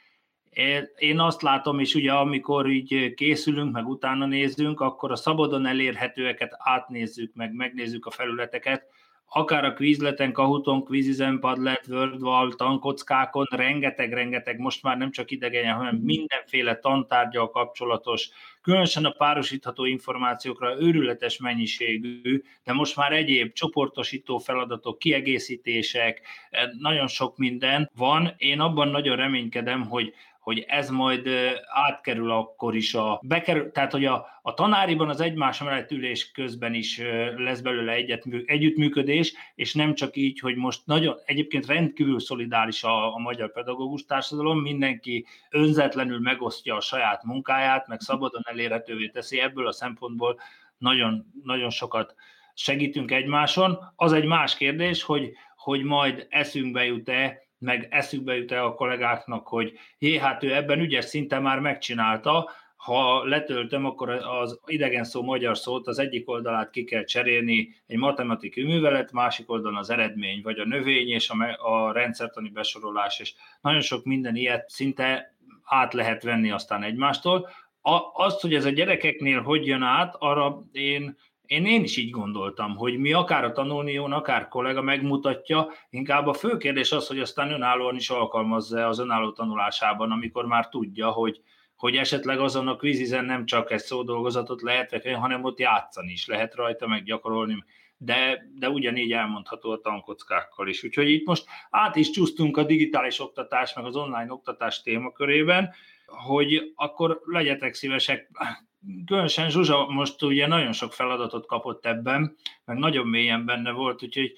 Én azt látom, és ugye amikor így készülünk, meg utána nézzünk, akkor a szabadon elérhetőeket átnézzük, meg megnézzük a felületeket, akár a kvízleten, kahuton, kvízizen, padlet, wordwall, tankockákon, rengeteg-rengeteg, most már nem csak idegen, hanem mindenféle tantárgyal kapcsolatos, különösen a párosítható információkra őrületes mennyiségű, de most már egyéb csoportosító feladatok, kiegészítések, nagyon sok minden van. Én abban nagyon reménykedem, hogy hogy ez majd átkerül akkor is a, bekerül, tehát hogy a, a tanáriban az egymás mellett ülés közben is lesz belőle egyet, együttműködés, és nem csak így, hogy most nagyon, egyébként rendkívül szolidáris a, a magyar pedagógus társadalom, mindenki önzetlenül megosztja a saját munkáját, meg szabadon elérhetővé teszi, ebből a szempontból nagyon, nagyon sokat segítünk egymáson. Az egy más kérdés, hogy, hogy majd eszünkbe jut-e, meg eszükbe jut-e a kollégáknak, hogy jé, hát ő ebben ügyes szinten már megcsinálta, ha letöltöm, akkor az idegen szó magyar szót az egyik oldalát ki kell cserélni egy matematikai művelet, másik oldalon az eredmény, vagy a növény és a, a rendszertani besorolás, és nagyon sok minden ilyet szinte át lehet venni aztán egymástól. A, azt, hogy ez a gyerekeknél hogy jön át, arra én én, én is így gondoltam, hogy mi akár a tanulnión, akár kollega megmutatja, inkább a fő kérdés az, hogy aztán önállóan is alkalmazza az önálló tanulásában, amikor már tudja, hogy, hogy esetleg azon a kvízizen nem csak egy szódolgozatot lehet vetni, hanem ott játszani is lehet rajta, meg gyakorolni, de, de ugyanígy elmondható a tankockákkal is. Úgyhogy itt most át is csúsztunk a digitális oktatás, meg az online oktatás témakörében, hogy akkor legyetek szívesek, különösen Zsuzsa most ugye nagyon sok feladatot kapott ebben, meg nagyon mélyen benne volt, úgyhogy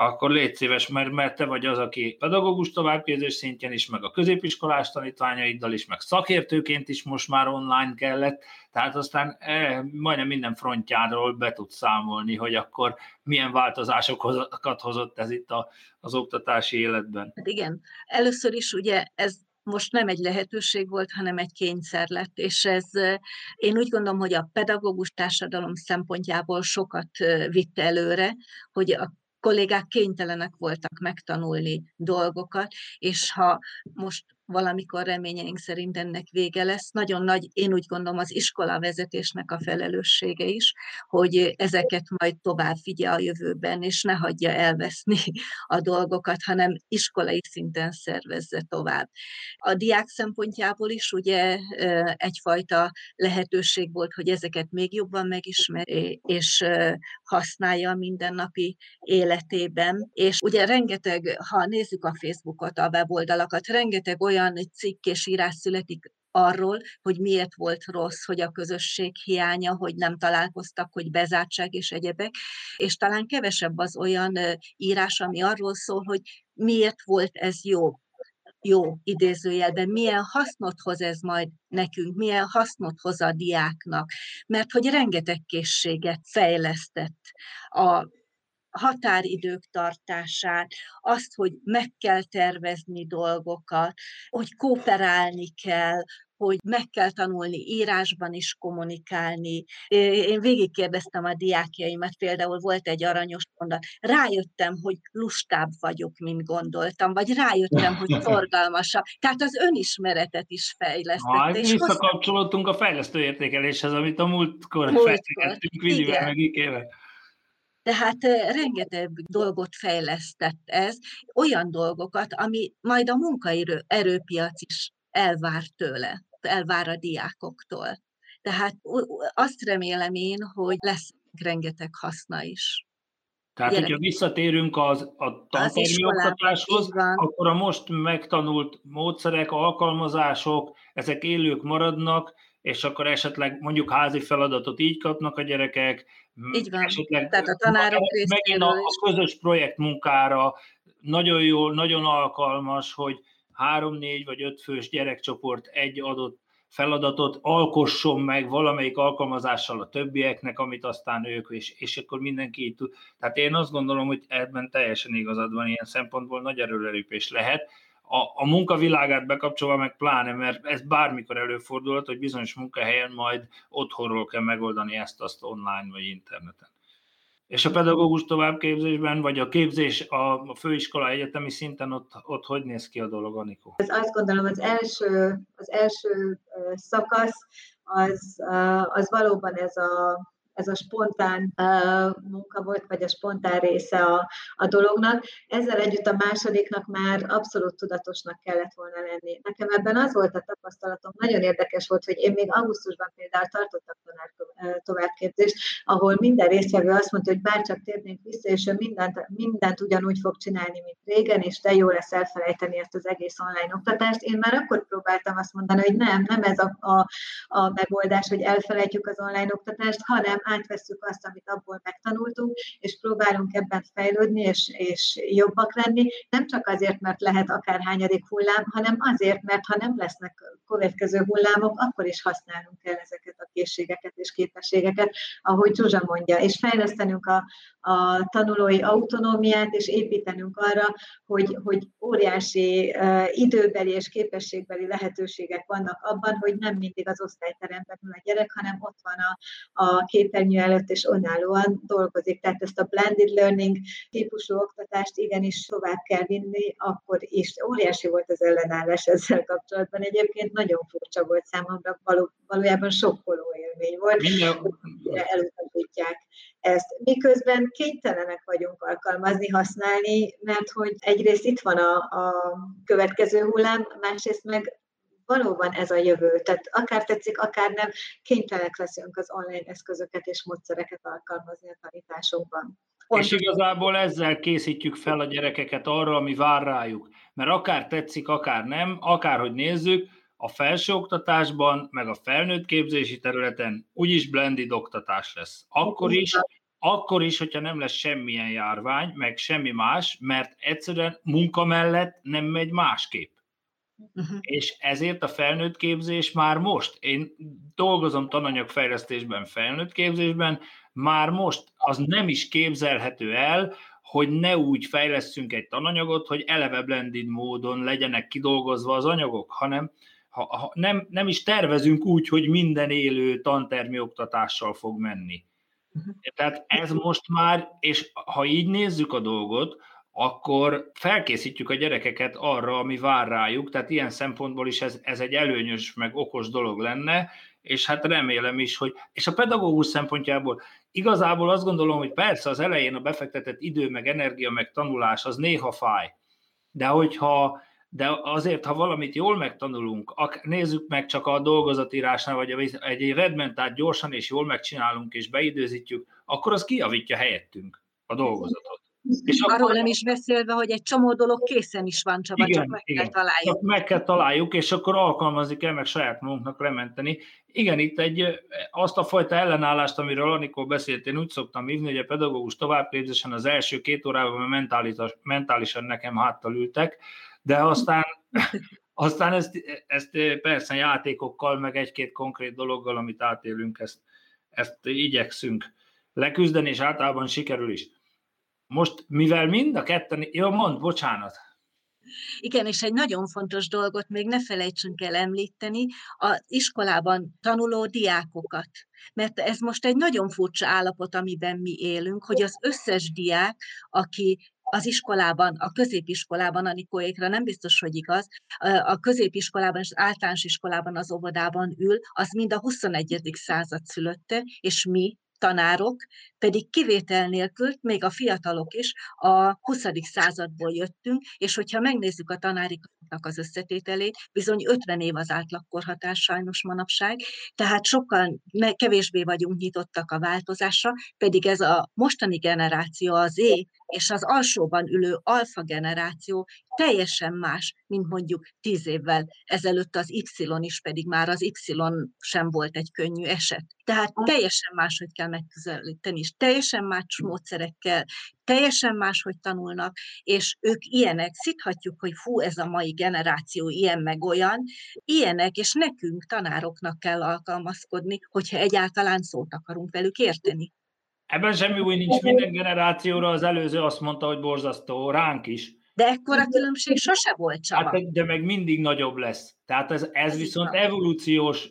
akkor légy szíves, mert, mert te vagy az, aki pedagógus továbbképzés szintjén is, meg a középiskolás tanítványaiddal is, meg szakértőként is most már online kellett, tehát aztán eh, majdnem minden frontjáról be tud számolni, hogy akkor milyen változásokat hozott ez itt a, az oktatási életben. Hát igen, először is ugye ez most nem egy lehetőség volt, hanem egy kényszer lett, és ez én úgy gondolom, hogy a pedagógus társadalom szempontjából sokat vitte előre, hogy a kollégák kénytelenek voltak megtanulni dolgokat, és ha most valamikor reményeink szerint ennek vége lesz. Nagyon nagy, én úgy gondolom, az iskola vezetésnek a felelőssége is, hogy ezeket majd tovább vigye a jövőben, és ne hagyja elveszni a dolgokat, hanem iskolai szinten szervezze tovább. A diák szempontjából is ugye egyfajta lehetőség volt, hogy ezeket még jobban megismeri, és használja a mindennapi életében. És ugye rengeteg, ha nézzük a Facebookot, a weboldalakat, rengeteg olyan olyan cikk és írás születik arról, hogy miért volt rossz, hogy a közösség hiánya, hogy nem találkoztak, hogy bezártság és egyebek, és talán kevesebb az olyan írás, ami arról szól, hogy miért volt ez jó, jó idézőjelben, milyen hasznot hoz ez majd nekünk, milyen hasznot hoz a diáknak, mert hogy rengeteg készséget fejlesztett a határidők tartását, azt, hogy meg kell tervezni dolgokat, hogy kooperálni kell, hogy meg kell tanulni írásban is kommunikálni. Én végigkérdeztem a diákjaimat, például volt egy aranyos mondat, rájöttem, hogy lustább vagyok, mint gondoltam, vagy rájöttem, hogy szorgalmasabb. Tehát az önismeretet is fejlesztett. És visszakapcsolódtunk a fejlesztő értékeléshez, amit a múltkor, múltkor fejlesztettünk Vidivel meg Ikével. Tehát rengeteg dolgot fejlesztett ez, olyan dolgokat, ami majd a munkaerőpiac is elvár tőle, elvár a diákoktól. Tehát azt remélem én, hogy lesz rengeteg haszna is. Tehát, Gyerek. hogyha visszatérünk az, a tantermi oktatáshoz, akkor a most megtanult módszerek, alkalmazások, ezek élők maradnak, és akkor esetleg mondjuk házi feladatot így kapnak a gyerekek. Így van, esetleg tehát a tanárok Megint a, a közös projektmunkára nagyon jó, nagyon alkalmas, hogy három, négy vagy öt fős gyerekcsoport egy adott feladatot alkosson meg valamelyik alkalmazással a többieknek, amit aztán ők, és, és akkor mindenki így tud. Tehát én azt gondolom, hogy ebben teljesen igazad van, ilyen szempontból nagy erőlelépés lehet, a, a munkavilágát bekapcsolva meg pláne, mert ez bármikor előfordulhat, hogy bizonyos munkahelyen majd otthonról kell megoldani ezt-azt online vagy interneten. És a pedagógus továbbképzésben, vagy a képzés a főiskola egyetemi szinten ott, ott hogy néz ki a dolog, Anikó? Ez azt gondolom, az első, az első szakasz az, az valóban ez a ez a spontán uh, munka volt, vagy a spontán része a, a dolognak. Ezzel együtt a másodiknak már abszolút tudatosnak kellett volna lenni. Nekem ebben az volt a tapasztalatom, nagyon érdekes volt, hogy én még augusztusban például tartottam tanárkövet továbbképzést, ahol minden résztvevő azt mondta, hogy bárcsak térnénk vissza, és ő mindent, mindent ugyanúgy fog csinálni, mint régen, és de jó lesz elfelejteni ezt az egész online oktatást. Én már akkor próbáltam azt mondani, hogy nem, nem ez a, a, a megoldás, hogy elfelejtjük az online oktatást, hanem átveszük azt, amit abból megtanultunk, és próbálunk ebben fejlődni, és, és jobbak lenni, nem csak azért, mert lehet akárhányadik hullám, hanem azért, mert ha nem lesznek következő hullámok, akkor is használnunk kell ezeket a készségeket és képességeket, ahogy Zsuzsa mondja, és fejlesztenünk a, a tanulói autonómiát, és építenünk arra, hogy, hogy óriási uh, időbeli és képességbeli lehetőségek vannak abban, hogy nem mindig az osztályteremben ül a gyerek, hanem ott van a, a képernyő előtt, és önállóan dolgozik. Tehát ezt a blended learning típusú oktatást igenis tovább kell vinni, akkor is óriási volt az ellenállás ezzel kapcsolatban. Egyébként nagyon furcsa volt számomra, való, valójában sokkoló élmény volt, hogy elutasítják ezt. Miközben kénytelenek vagyunk alkalmazni, használni, mert hogy egyrészt itt van a, a következő hullám, másrészt meg valóban ez a jövő. Tehát akár tetszik, akár nem, kénytelenek leszünk az online eszközöket és módszereket alkalmazni a tanításokban. És igazából ezzel készítjük fel a gyerekeket arra, ami vár rájuk. Mert akár tetszik, akár nem, akárhogy nézzük, a felsőoktatásban, meg a felnőtt képzési területen úgyis blended oktatás lesz. Akkor is, akkor is, hogyha nem lesz semmilyen járvány, meg semmi más, mert egyszerűen munka mellett nem megy másképp. Uh-huh. És ezért a felnőtt képzés már most, én dolgozom tananyagfejlesztésben, felnőtt képzésben, már most az nem is képzelhető el, hogy ne úgy fejleszünk egy tananyagot, hogy eleve blended módon legyenek kidolgozva az anyagok, hanem ha, ha nem, nem is tervezünk úgy, hogy minden élő tantermi oktatással fog menni. Uh-huh. Tehát ez most már, és ha így nézzük a dolgot, akkor felkészítjük a gyerekeket arra, ami vár rájuk, tehát ilyen szempontból is ez, ez egy előnyös, meg okos dolog lenne, és hát remélem is, hogy, és a pedagógus szempontjából igazából azt gondolom, hogy persze az elején a befektetett idő, meg energia, meg tanulás az néha fáj, de hogyha de azért, ha valamit jól megtanulunk, nézzük meg csak a dolgozatírásnál, vagy egy redmentát gyorsan és jól megcsinálunk, és beidőzítjük, akkor az kijavítja helyettünk a dolgozatot. És Arról akkor... nem is beszélve, hogy egy csomó dolog készen is van, Csaba, igen, csak meg igen. kell találjuk. Csak meg kell találjuk, és akkor alkalmazni kell, meg saját magunknak lementeni. Igen, itt egy, azt a fajta ellenállást, amiről Anikó beszélt, én úgy szoktam hívni, hogy a pedagógus továbbképzésen az első két órában mentális, mentálisan nekem háttal ültek, de aztán, (laughs) aztán ezt, ezt persze játékokkal, meg egy-két konkrét dologgal, amit átélünk, ezt, ezt igyekszünk leküzdeni, és általában sikerül is. Most, mivel mind a ketten, jó, mond, bocsánat. Igen, és egy nagyon fontos dolgot még ne felejtsünk el említeni, az iskolában tanuló diákokat. Mert ez most egy nagyon furcsa állapot, amiben mi élünk, hogy az összes diák, aki az iskolában, a középiskolában, Anikóékra nem biztos, hogy igaz, a középiskolában és az általános iskolában, az óvodában ül, az mind a 21. század szülötte, és mi, tanárok, pedig kivétel nélkül, még a fiatalok is a 20. századból jöttünk, és hogyha megnézzük a tanáriknak az összetételét, bizony 50 év az átlagkorhatás sajnos manapság, tehát sokkal kevésbé vagyunk nyitottak a változásra, pedig ez a mostani generáció, az é és az alsóban ülő alfa generáció teljesen más, mint mondjuk tíz évvel ezelőtt az Y is, pedig már az Y sem volt egy könnyű eset. Tehát teljesen máshogy kell megközelíteni, és teljesen más módszerekkel, teljesen máshogy tanulnak, és ők ilyenek, szithatjuk, hogy fú, ez a mai generáció ilyen meg olyan, ilyenek, és nekünk, tanároknak kell alkalmazkodni, hogyha egyáltalán szót akarunk velük érteni. Ebben semmi új nincs, minden generációra az előző azt mondta, hogy borzasztó, ránk is. De ekkora különbség sose volt csak. Hát, de meg mindig nagyobb lesz. Tehát ez, ez, ez viszont evolúciós,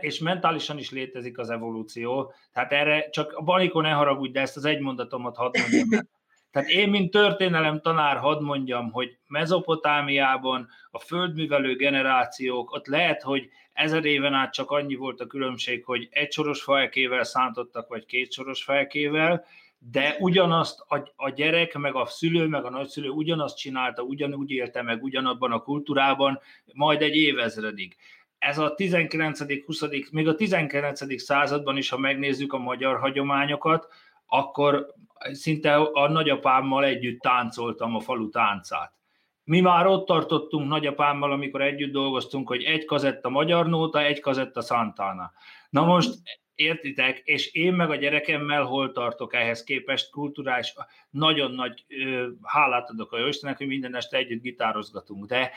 és mentálisan is létezik az evolúció. Tehát erre csak a banikon ne haragudj, de ezt az egy mondatomat hadd mondjam. (laughs) Tehát én, mint történelem tanár, hadd mondjam, hogy Mezopotámiában a földművelő generációk, ott lehet, hogy ezer éven át csak annyi volt a különbség, hogy egy soros felkével szántottak, vagy két soros felkével, de ugyanazt a, a gyerek, meg a szülő, meg a nagyszülő ugyanazt csinálta, ugyanúgy élte meg ugyanabban a kultúrában, majd egy évezredig. ez a 19.-20. még a 19. században is, ha megnézzük a magyar hagyományokat, akkor szinte a nagyapámmal együtt táncoltam a falu táncát. Mi már ott tartottunk nagyapámmal, amikor együtt dolgoztunk, hogy egy kazetta magyar nóta, egy kazetta Santana. Na most értitek, és én meg a gyerekemmel hol tartok ehhez képest kulturális, nagyon nagy ö, hálát adok a Istennek, hogy minden este együtt gitározgatunk, de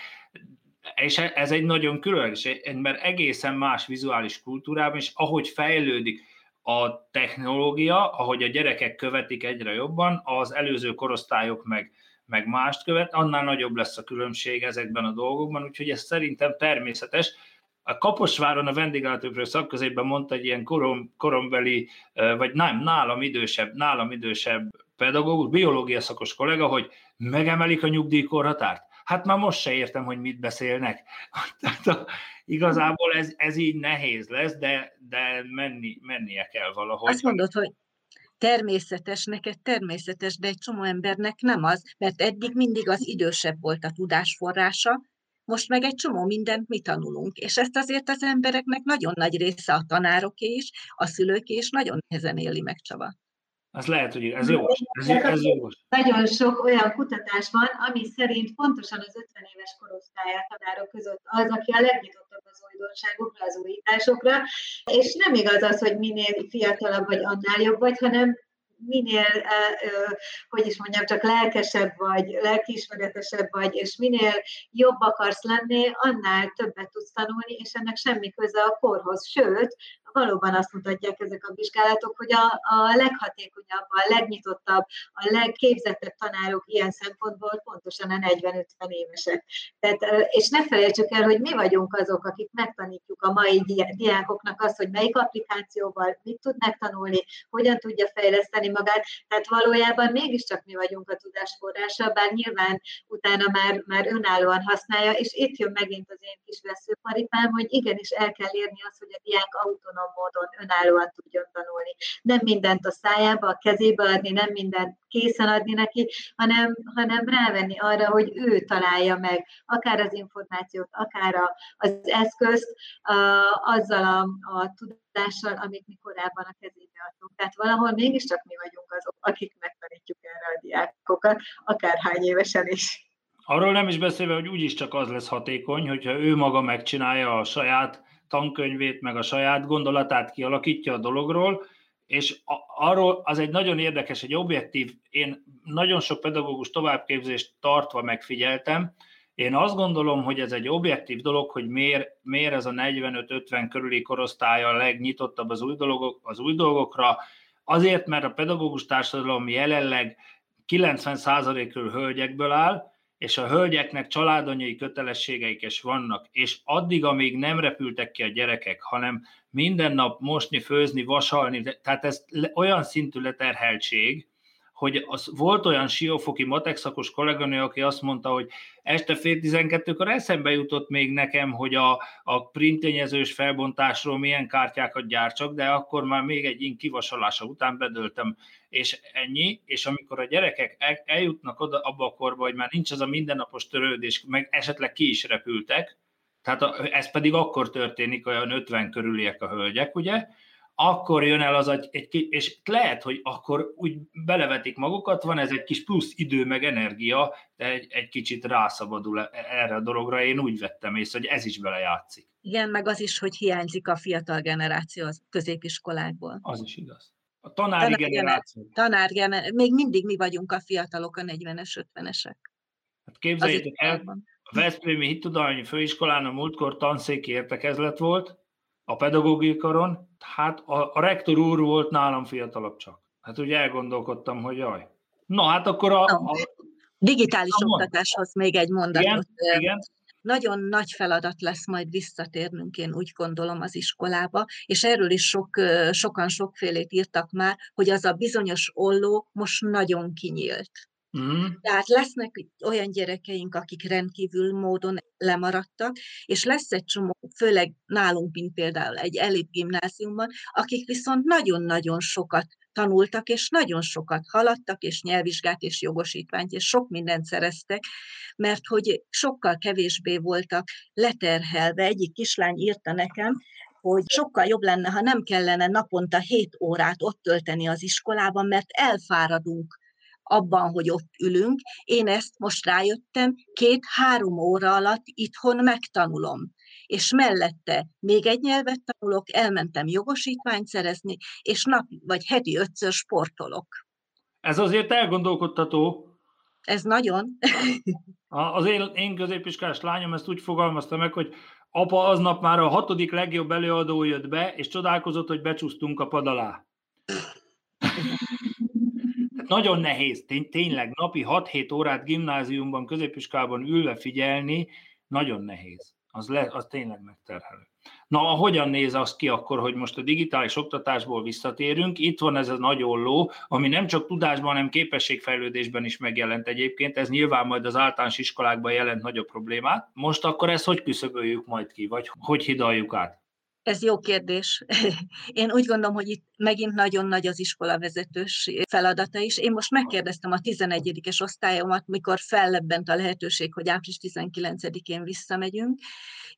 és ez egy nagyon különleges, mert egészen más vizuális kultúrában, és ahogy fejlődik a technológia, ahogy a gyerekek követik egyre jobban, az előző korosztályok meg, meg mást követ, annál nagyobb lesz a különbség ezekben a dolgokban, úgyhogy ez szerintem természetes. A Kaposváron a vendéglátóprő szakközében mondta egy ilyen korom, korombeli, vagy nem, nálam idősebb, nálam idősebb pedagógus, biológia szakos kollega, hogy megemelik a nyugdíjkorhatárt. Hát már most se értem, hogy mit beszélnek. (laughs) Tehát a, igazából ez, ez így nehéz lesz, de, de menni, mennie kell valahogy. Azt mondod, hogy természetes, neked természetes, de egy csomó embernek nem az, mert eddig mindig az idősebb volt a tudásforrása, most meg egy csomó mindent mi tanulunk, és ezt azért az embereknek nagyon nagy része a tanároké is, a szülőké is nagyon nehezen éli meg Csaba. Az lehet, hogy ez jó. Ez, ez jó. Nagyon sok olyan kutatás van, ami szerint pontosan az 50 éves korosztályát tanárok között az, aki a legnyitottabb az újdonságokra, az újításokra, és nem igaz az, hogy minél fiatalabb vagy, annál jobb vagy, hanem minél, hogy is mondjam, csak lelkesebb vagy, lelkiismeretesebb vagy, és minél jobb akarsz lenni, annál többet tudsz tanulni, és ennek semmi köze a korhoz. Sőt, valóban azt mutatják ezek a vizsgálatok, hogy a, a leghatékonyabb, a legnyitottabb, a legképzettebb tanárok ilyen szempontból pontosan a 40-50 évesek. Tehát, és ne felejtsük el, hogy mi vagyunk azok, akik megtanítjuk a mai diákoknak azt, hogy melyik applikációval mit tudnak tanulni, hogyan tudja fejleszteni magát. Tehát valójában mégiscsak mi vagyunk a tudásforrása, bár nyilván utána már, már önállóan használja, és itt jön megint az én kis veszőparipám, hogy igenis el kell érni azt, hogy a diák autonom autonóm módon önállóan tudjon tanulni. Nem mindent a szájába, a kezébe adni, nem mindent készen adni neki, hanem, hanem rávenni arra, hogy ő találja meg akár az információt, akár a, az eszközt a, azzal a, a tudással, amit mi korábban a kezébe adtunk. Tehát valahol mégiscsak mi vagyunk azok, akik megtanítjuk erre a diákokat, akár hány évesen is. Arról nem is beszélve, hogy úgyis csak az lesz hatékony, hogyha ő maga megcsinálja a saját tankönyvét, meg a saját gondolatát kialakítja a dologról, és arról az egy nagyon érdekes, egy objektív, én nagyon sok pedagógus továbbképzést tartva megfigyeltem, én azt gondolom, hogy ez egy objektív dolog, hogy miért, miért ez a 45-50 körüli korosztály a legnyitottabb az új, dolgok, az új dolgokra. Azért, mert a pedagógus társadalom jelenleg 90% körül hölgyekből áll, és a hölgyeknek családanyai kötelességeik is vannak, és addig, amíg nem repültek ki a gyerekek, hanem minden nap mosni, főzni, vasalni, tehát ez olyan szintű leterheltség, hogy az volt olyan siófoki matexakos kolléganő, aki azt mondta, hogy este fél tizenkettőkor eszembe jutott még nekem, hogy a, a printényezős felbontásról milyen kártyákat gyártsak, de akkor már még egy ink kivasalása után bedöltem, és ennyi, és amikor a gyerekek el, eljutnak oda abba a korba, hogy már nincs az a mindennapos törődés, meg esetleg ki is repültek, tehát ez pedig akkor történik, olyan 50 körüliek a hölgyek, ugye, akkor jön el az egy, egy és lehet, hogy akkor úgy belevetik magukat, van ez egy kis plusz idő meg energia, de egy, egy kicsit rászabadul e, erre a dologra, én úgy vettem észre, hogy ez is belejátszik. Igen, meg az is, hogy hiányzik a fiatal generáció az középiskolákból. Az is igaz. A tanári tanár generáció. Tanár generáció. Még mindig mi vagyunk a fiatalok, a 40-es, 50-esek. Hát képzeljétek el, a Veszprémi Hittudományi Főiskolán a múltkor tanszéki értekezlet volt, a pedagógikaron, hát a, a rektor úr volt nálam fiatalabb csak. Hát ugye elgondolkodtam, hogy jaj. Na hát akkor a... a Digitális a oktatáshoz még egy mondatot. Igen, igen. Nagyon nagy feladat lesz majd visszatérnünk, én úgy gondolom, az iskolába, és erről is sok, sokan sokfélét írtak már, hogy az a bizonyos olló most nagyon kinyílt Uh-huh. Tehát lesznek olyan gyerekeink, akik rendkívül módon lemaradtak, és lesz egy csomó, főleg nálunk, mint például egy elit gimnáziumban, akik viszont nagyon-nagyon sokat tanultak, és nagyon sokat haladtak, és nyelvvizsgát, és jogosítványt, és sok mindent szereztek, mert hogy sokkal kevésbé voltak leterhelve. Egyik kislány írta nekem, hogy sokkal jobb lenne, ha nem kellene naponta 7 órát ott tölteni az iskolában, mert elfáradunk abban, hogy ott ülünk. Én ezt most rájöttem, két-három óra alatt itthon megtanulom. És mellette még egy nyelvet tanulok, elmentem jogosítványt szerezni, és nap vagy heti ötször sportolok. Ez azért elgondolkodtató. Ez nagyon. Az én, én középiskolás lányom ezt úgy fogalmazta meg, hogy apa aznap már a hatodik legjobb előadó jött be, és csodálkozott, hogy becsúsztunk a pad alá. nagyon nehéz, tény, tényleg napi 6-7 órát gimnáziumban, középiskolában ülve figyelni, nagyon nehéz. Az, le, az tényleg megterhelő. Na, hogyan néz az ki akkor, hogy most a digitális oktatásból visszatérünk? Itt van ez a nagy olló, ami nem csak tudásban, hanem képességfejlődésben is megjelent egyébként. Ez nyilván majd az általános iskolákban jelent nagyobb problémát. Most akkor ezt hogy küszöböljük majd ki, vagy hogy hidaljuk át? Ez jó kérdés. Én úgy gondolom, hogy itt megint nagyon nagy az iskolavezetős feladata is. Én most megkérdeztem a 11-es osztályomat, mikor fellebbent a lehetőség, hogy április 19-én visszamegyünk,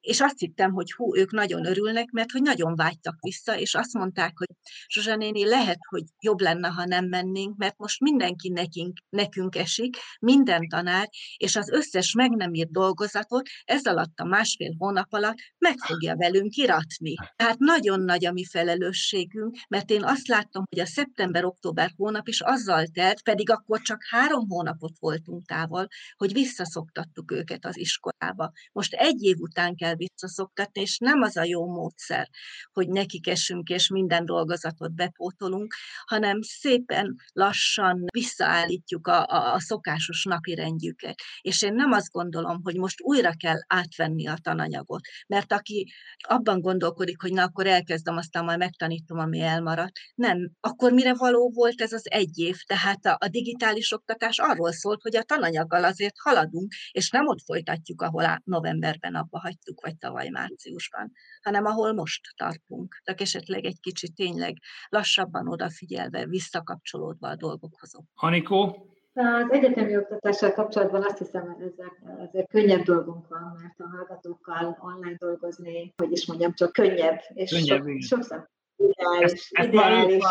és azt hittem, hogy hú, ők nagyon örülnek, mert hogy nagyon vágytak vissza, és azt mondták, hogy Zsuzsa néni, lehet, hogy jobb lenne, ha nem mennénk, mert most mindenki nekünk, nekünk esik, minden tanár, és az összes meg nem írt dolgozatot ez alatt a másfél hónap alatt meg fogja velünk iratni. Tehát nagyon nagy a mi felelősségünk, mert én azt láttam, hogy a szeptember-október hónap is azzal telt, pedig akkor csak három hónapot voltunk távol, hogy visszaszoktattuk őket az iskolába. Most egy év után kell visszaszoktatni, és nem az a jó módszer, hogy nekik esünk és minden dolgozatot bepótolunk, hanem szépen lassan visszaállítjuk a, a, a szokásos napi rendjüket. És én nem azt gondolom, hogy most újra kell átvenni a tananyagot, mert aki abban gondolkodik, hogy na akkor elkezdem, aztán majd megtanítom, ami elmaradt. Nem, akkor mire való volt ez az egy év? Tehát a, a digitális oktatás arról szólt, hogy a tananyaggal azért haladunk, és nem ott folytatjuk, ahol á, novemberben abba hagytuk, vagy tavaly márciusban, hanem ahol most tartunk. Tehát esetleg egy kicsit tényleg lassabban odafigyelve, visszakapcsolódva a dolgokhoz. Anikó, az egyetemi oktatással kapcsolatban azt hiszem, hogy ezzel azért könnyebb dolgunk van, mert a hallgatókkal online dolgozni, hogy is mondjam, csak könnyebb, és könnyebb, sok, sokszor ideális. Ezt, ezt ideális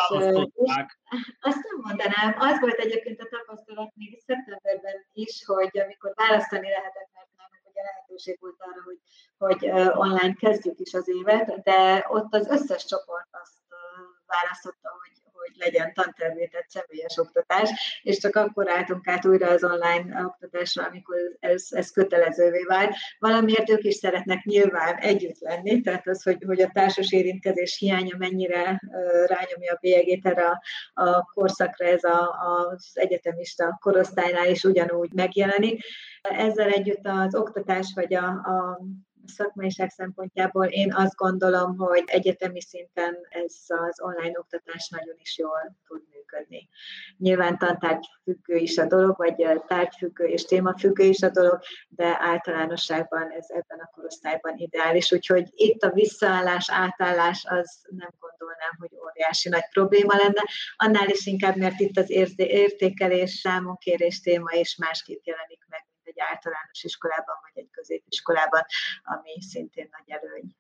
azt nem mondanám, az volt egyébként a tapasztalat még szeptemberben is, hogy amikor választani lehetett, mert nem ugye lehetőség volt arra, hogy, hogy online kezdjük is az évet, de ott az összes csoport azt választotta, hogy hogy legyen tantervétett személyes oktatás, és csak akkor álltunk át újra az online oktatásra, amikor ez, ez kötelezővé vált. Valamiért ők is szeretnek nyilván együtt lenni, tehát az, hogy, hogy a társas érintkezés hiánya mennyire rányomja a bélyegét erre a, a korszakra, ez a, az egyetemista korosztálynál is ugyanúgy megjelenik. Ezzel együtt az oktatás vagy a, a szakmaiság szempontjából én azt gondolom, hogy egyetemi szinten ez az online oktatás nagyon is jól tud működni. Nyilván tantárgy is a dolog, vagy tárgyfüggő és témafüggő is a dolog, de általánosságban ez ebben a korosztályban ideális. Úgyhogy itt a visszaállás, átállás az nem gondolnám, hogy óriási nagy probléma lenne, annál is inkább, mert itt az értékelés, számonkérés téma is másképp jelenik meg, egy általános iskolában, vagy egy középiskolában, ami szintén nagy előny.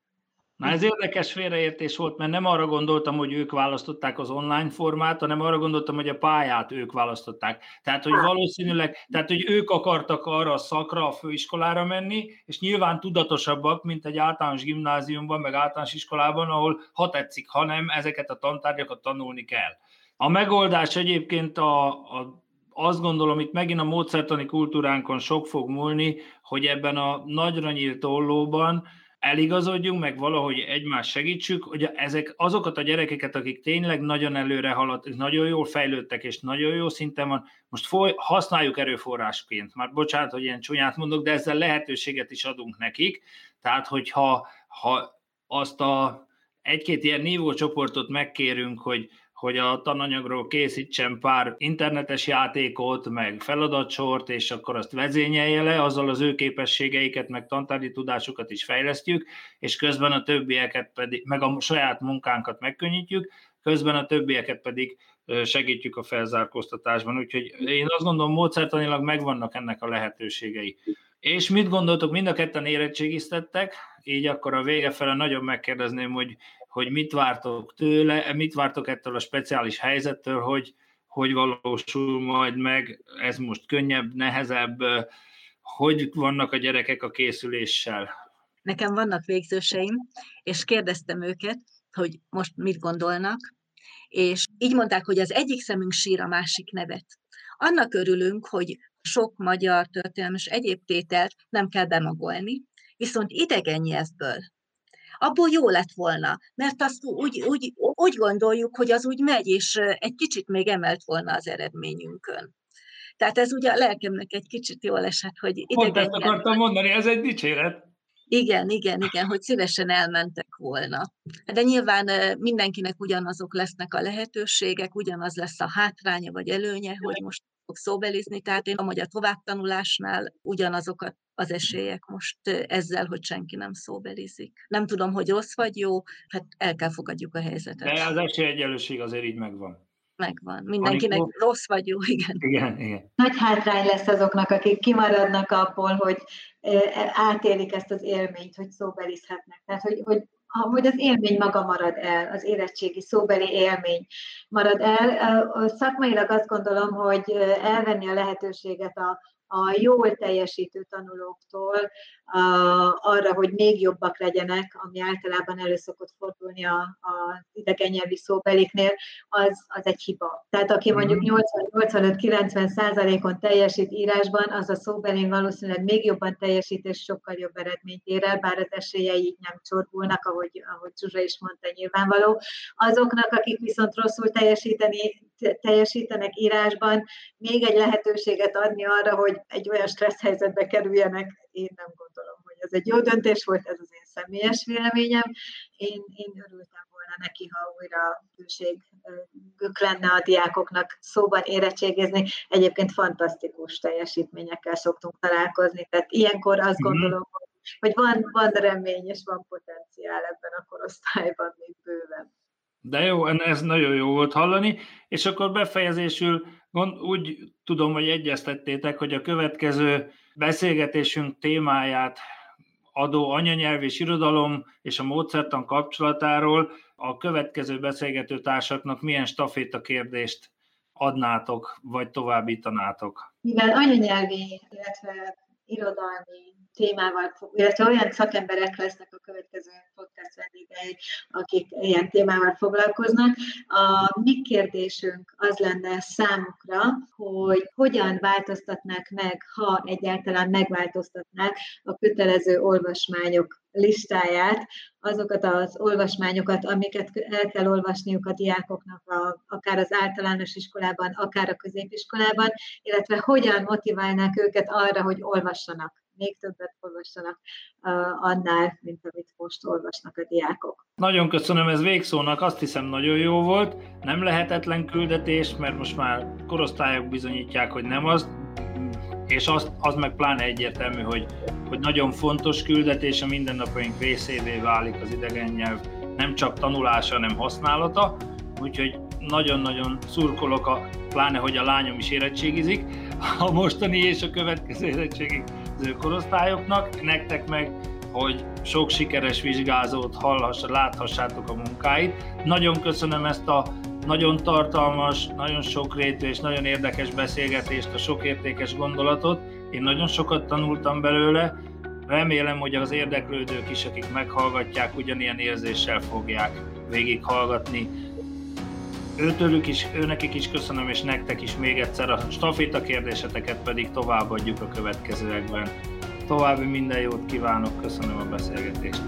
Na ez érdekes félreértés volt, mert nem arra gondoltam, hogy ők választották az online formát, hanem arra gondoltam, hogy a pályát ők választották. Tehát, hogy valószínűleg, tehát, hogy ők akartak arra a szakra, a főiskolára menni, és nyilván tudatosabbak, mint egy általános gimnáziumban, meg általános iskolában, ahol ha tetszik, ha nem, ezeket a tantárgyakat tanulni kell. A megoldás egyébként a, a azt gondolom, itt megint a módszertani kultúránkon sok fog múlni, hogy ebben a nagyra nyílt ollóban eligazodjunk, meg valahogy egymást segítsük, hogy ezek azokat a gyerekeket, akik tényleg nagyon előre haladt, nagyon jól fejlődtek, és nagyon jó szinten van, most foly, használjuk erőforrásként. Már bocsánat, hogy ilyen csúnyát mondok, de ezzel lehetőséget is adunk nekik. Tehát, hogyha ha azt a egy-két ilyen nívócsoportot megkérünk, hogy hogy a tananyagról készítsen pár internetes játékot, meg feladatsort, és akkor azt vezényelje le, azzal az ő képességeiket, meg tantárgyi tudásukat is fejlesztjük, és közben a többieket pedig, meg a saját munkánkat megkönnyítjük, közben a többieket pedig segítjük a felzárkóztatásban. Úgyhogy én azt gondolom, módszertanilag megvannak ennek a lehetőségei. És mit gondoltok, mind a ketten érettségiztettek, így akkor a vége fele nagyon megkérdezném, hogy, hogy mit vártok tőle, mit vártok ettől a speciális helyzettől, hogy, hogy valósul majd meg, ez most könnyebb, nehezebb, hogy vannak a gyerekek a készüléssel? Nekem vannak végzőseim, és kérdeztem őket, hogy most mit gondolnak, és így mondták, hogy az egyik szemünk sír a másik nevet. Annak örülünk, hogy sok magyar történelmi és egyéb tételt nem kell bemagolni, viszont idegen nyelvből abból jó lett volna, mert azt úgy, úgy, úgy gondoljuk, hogy az úgy megy, és egy kicsit még emelt volna az eredményünkön. Tehát ez ugye a lelkemnek egy kicsit jól esett, hogy idegen Pont ezt akartam mondani, ez egy dicséret. Igen, igen, igen, hogy szívesen elmentek volna. De nyilván mindenkinek ugyanazok lesznek a lehetőségek, ugyanaz lesz a hátránya vagy előnye, hogy most fog szóbelizni, tehát én a továbbtanulásnál ugyanazokat az esélyek most ezzel, hogy senki nem szóbelizik. Nem tudom, hogy rossz vagy jó, hát el kell fogadjuk a helyzetet. De az esélyegyenlőség azért így megvan. Megvan. Mindenkinek Amikor... rossz vagy jó, igen. Igen, igen. Nagy hátrány lesz azoknak, akik kimaradnak abból, hogy átélik ezt az élményt, hogy szóbelizhetnek. Tehát, hogy, hogy hogy az élmény maga marad el, az érettségi szóbeli élmény marad el. Szakmailag azt gondolom, hogy elvenni a lehetőséget a, a jól teljesítő tanulóktól arra, hogy még jobbak legyenek, ami általában elő szokott fordulni idegen nyelvi szóbeliknél, az, az egy hiba. Tehát aki mondjuk 80-85-90 százalékon teljesít írásban, az a szóbelén valószínűleg még jobban teljesít, és sokkal jobb eredményt ér el, bár az esélyei nem csorbulnak, ahogy, ahogy Zsuzsa is mondta, nyilvánvaló. Azoknak, akik viszont rosszul teljesíteni, teljesítenek írásban, még egy lehetőséget adni arra, hogy egy olyan stressz helyzetbe kerüljenek, én nem gondolom, hogy ez egy jó döntés volt, ez az én személyes véleményem. Én, én örültem volna neki, ha újra szükségük lenne a diákoknak szóban érettségizni. Egyébként fantasztikus teljesítményekkel szoktunk találkozni, tehát ilyenkor azt mhm. gondolom, hogy hogy van, van remény és van potenciál ebben a korosztályban még bőven. De jó, ez nagyon jó volt hallani, és akkor befejezésül úgy tudom, hogy egyeztettétek, hogy a következő beszélgetésünk témáját adó anyanyelv és irodalom és a módszertan kapcsolatáról a következő beszélgető társaknak milyen staféta kérdést adnátok, vagy továbbítanátok? Mivel anyanyelvi, illetve irodalmi témával, illetve olyan szakemberek lesznek a következő podcast vendégei, akik ilyen témával foglalkoznak. A mi kérdésünk az lenne számukra, hogy hogyan változtatnák meg, ha egyáltalán megváltoztatnák a kötelező olvasmányok listáját, azokat az olvasmányokat, amiket el kell olvasniuk a diákoknak a, akár az általános iskolában, akár a középiskolában, illetve hogyan motiválnák őket arra, hogy olvassanak még többet olvassanak annál, mint amit most olvasnak a diákok. Nagyon köszönöm, ez végszónak azt hiszem nagyon jó volt. Nem lehetetlen küldetés, mert most már korosztályok bizonyítják, hogy nem az, és az, az meg pláne egyértelmű, hogy, hogy nagyon fontos küldetés, a mindennapjaink részévé válik az idegen nyelv, nem csak tanulása, hanem használata, úgyhogy nagyon-nagyon szurkolok, a, pláne, hogy a lányom is érettségizik, a mostani és a következő érettségiző korosztályoknak, nektek meg, hogy sok sikeres vizsgázót hallhass, láthassátok a munkáit. Nagyon köszönöm ezt a nagyon tartalmas, nagyon sokrétű és nagyon érdekes beszélgetést, a sok értékes gondolatot. Én nagyon sokat tanultam belőle, remélem, hogy az érdeklődők is, akik meghallgatják, ugyanilyen érzéssel fogják végighallgatni. Őtőlük is, őnekik is köszönöm, és nektek is még egyszer a staféta kérdéseteket pedig továbbadjuk a következőekben. További minden jót kívánok, köszönöm a beszélgetést.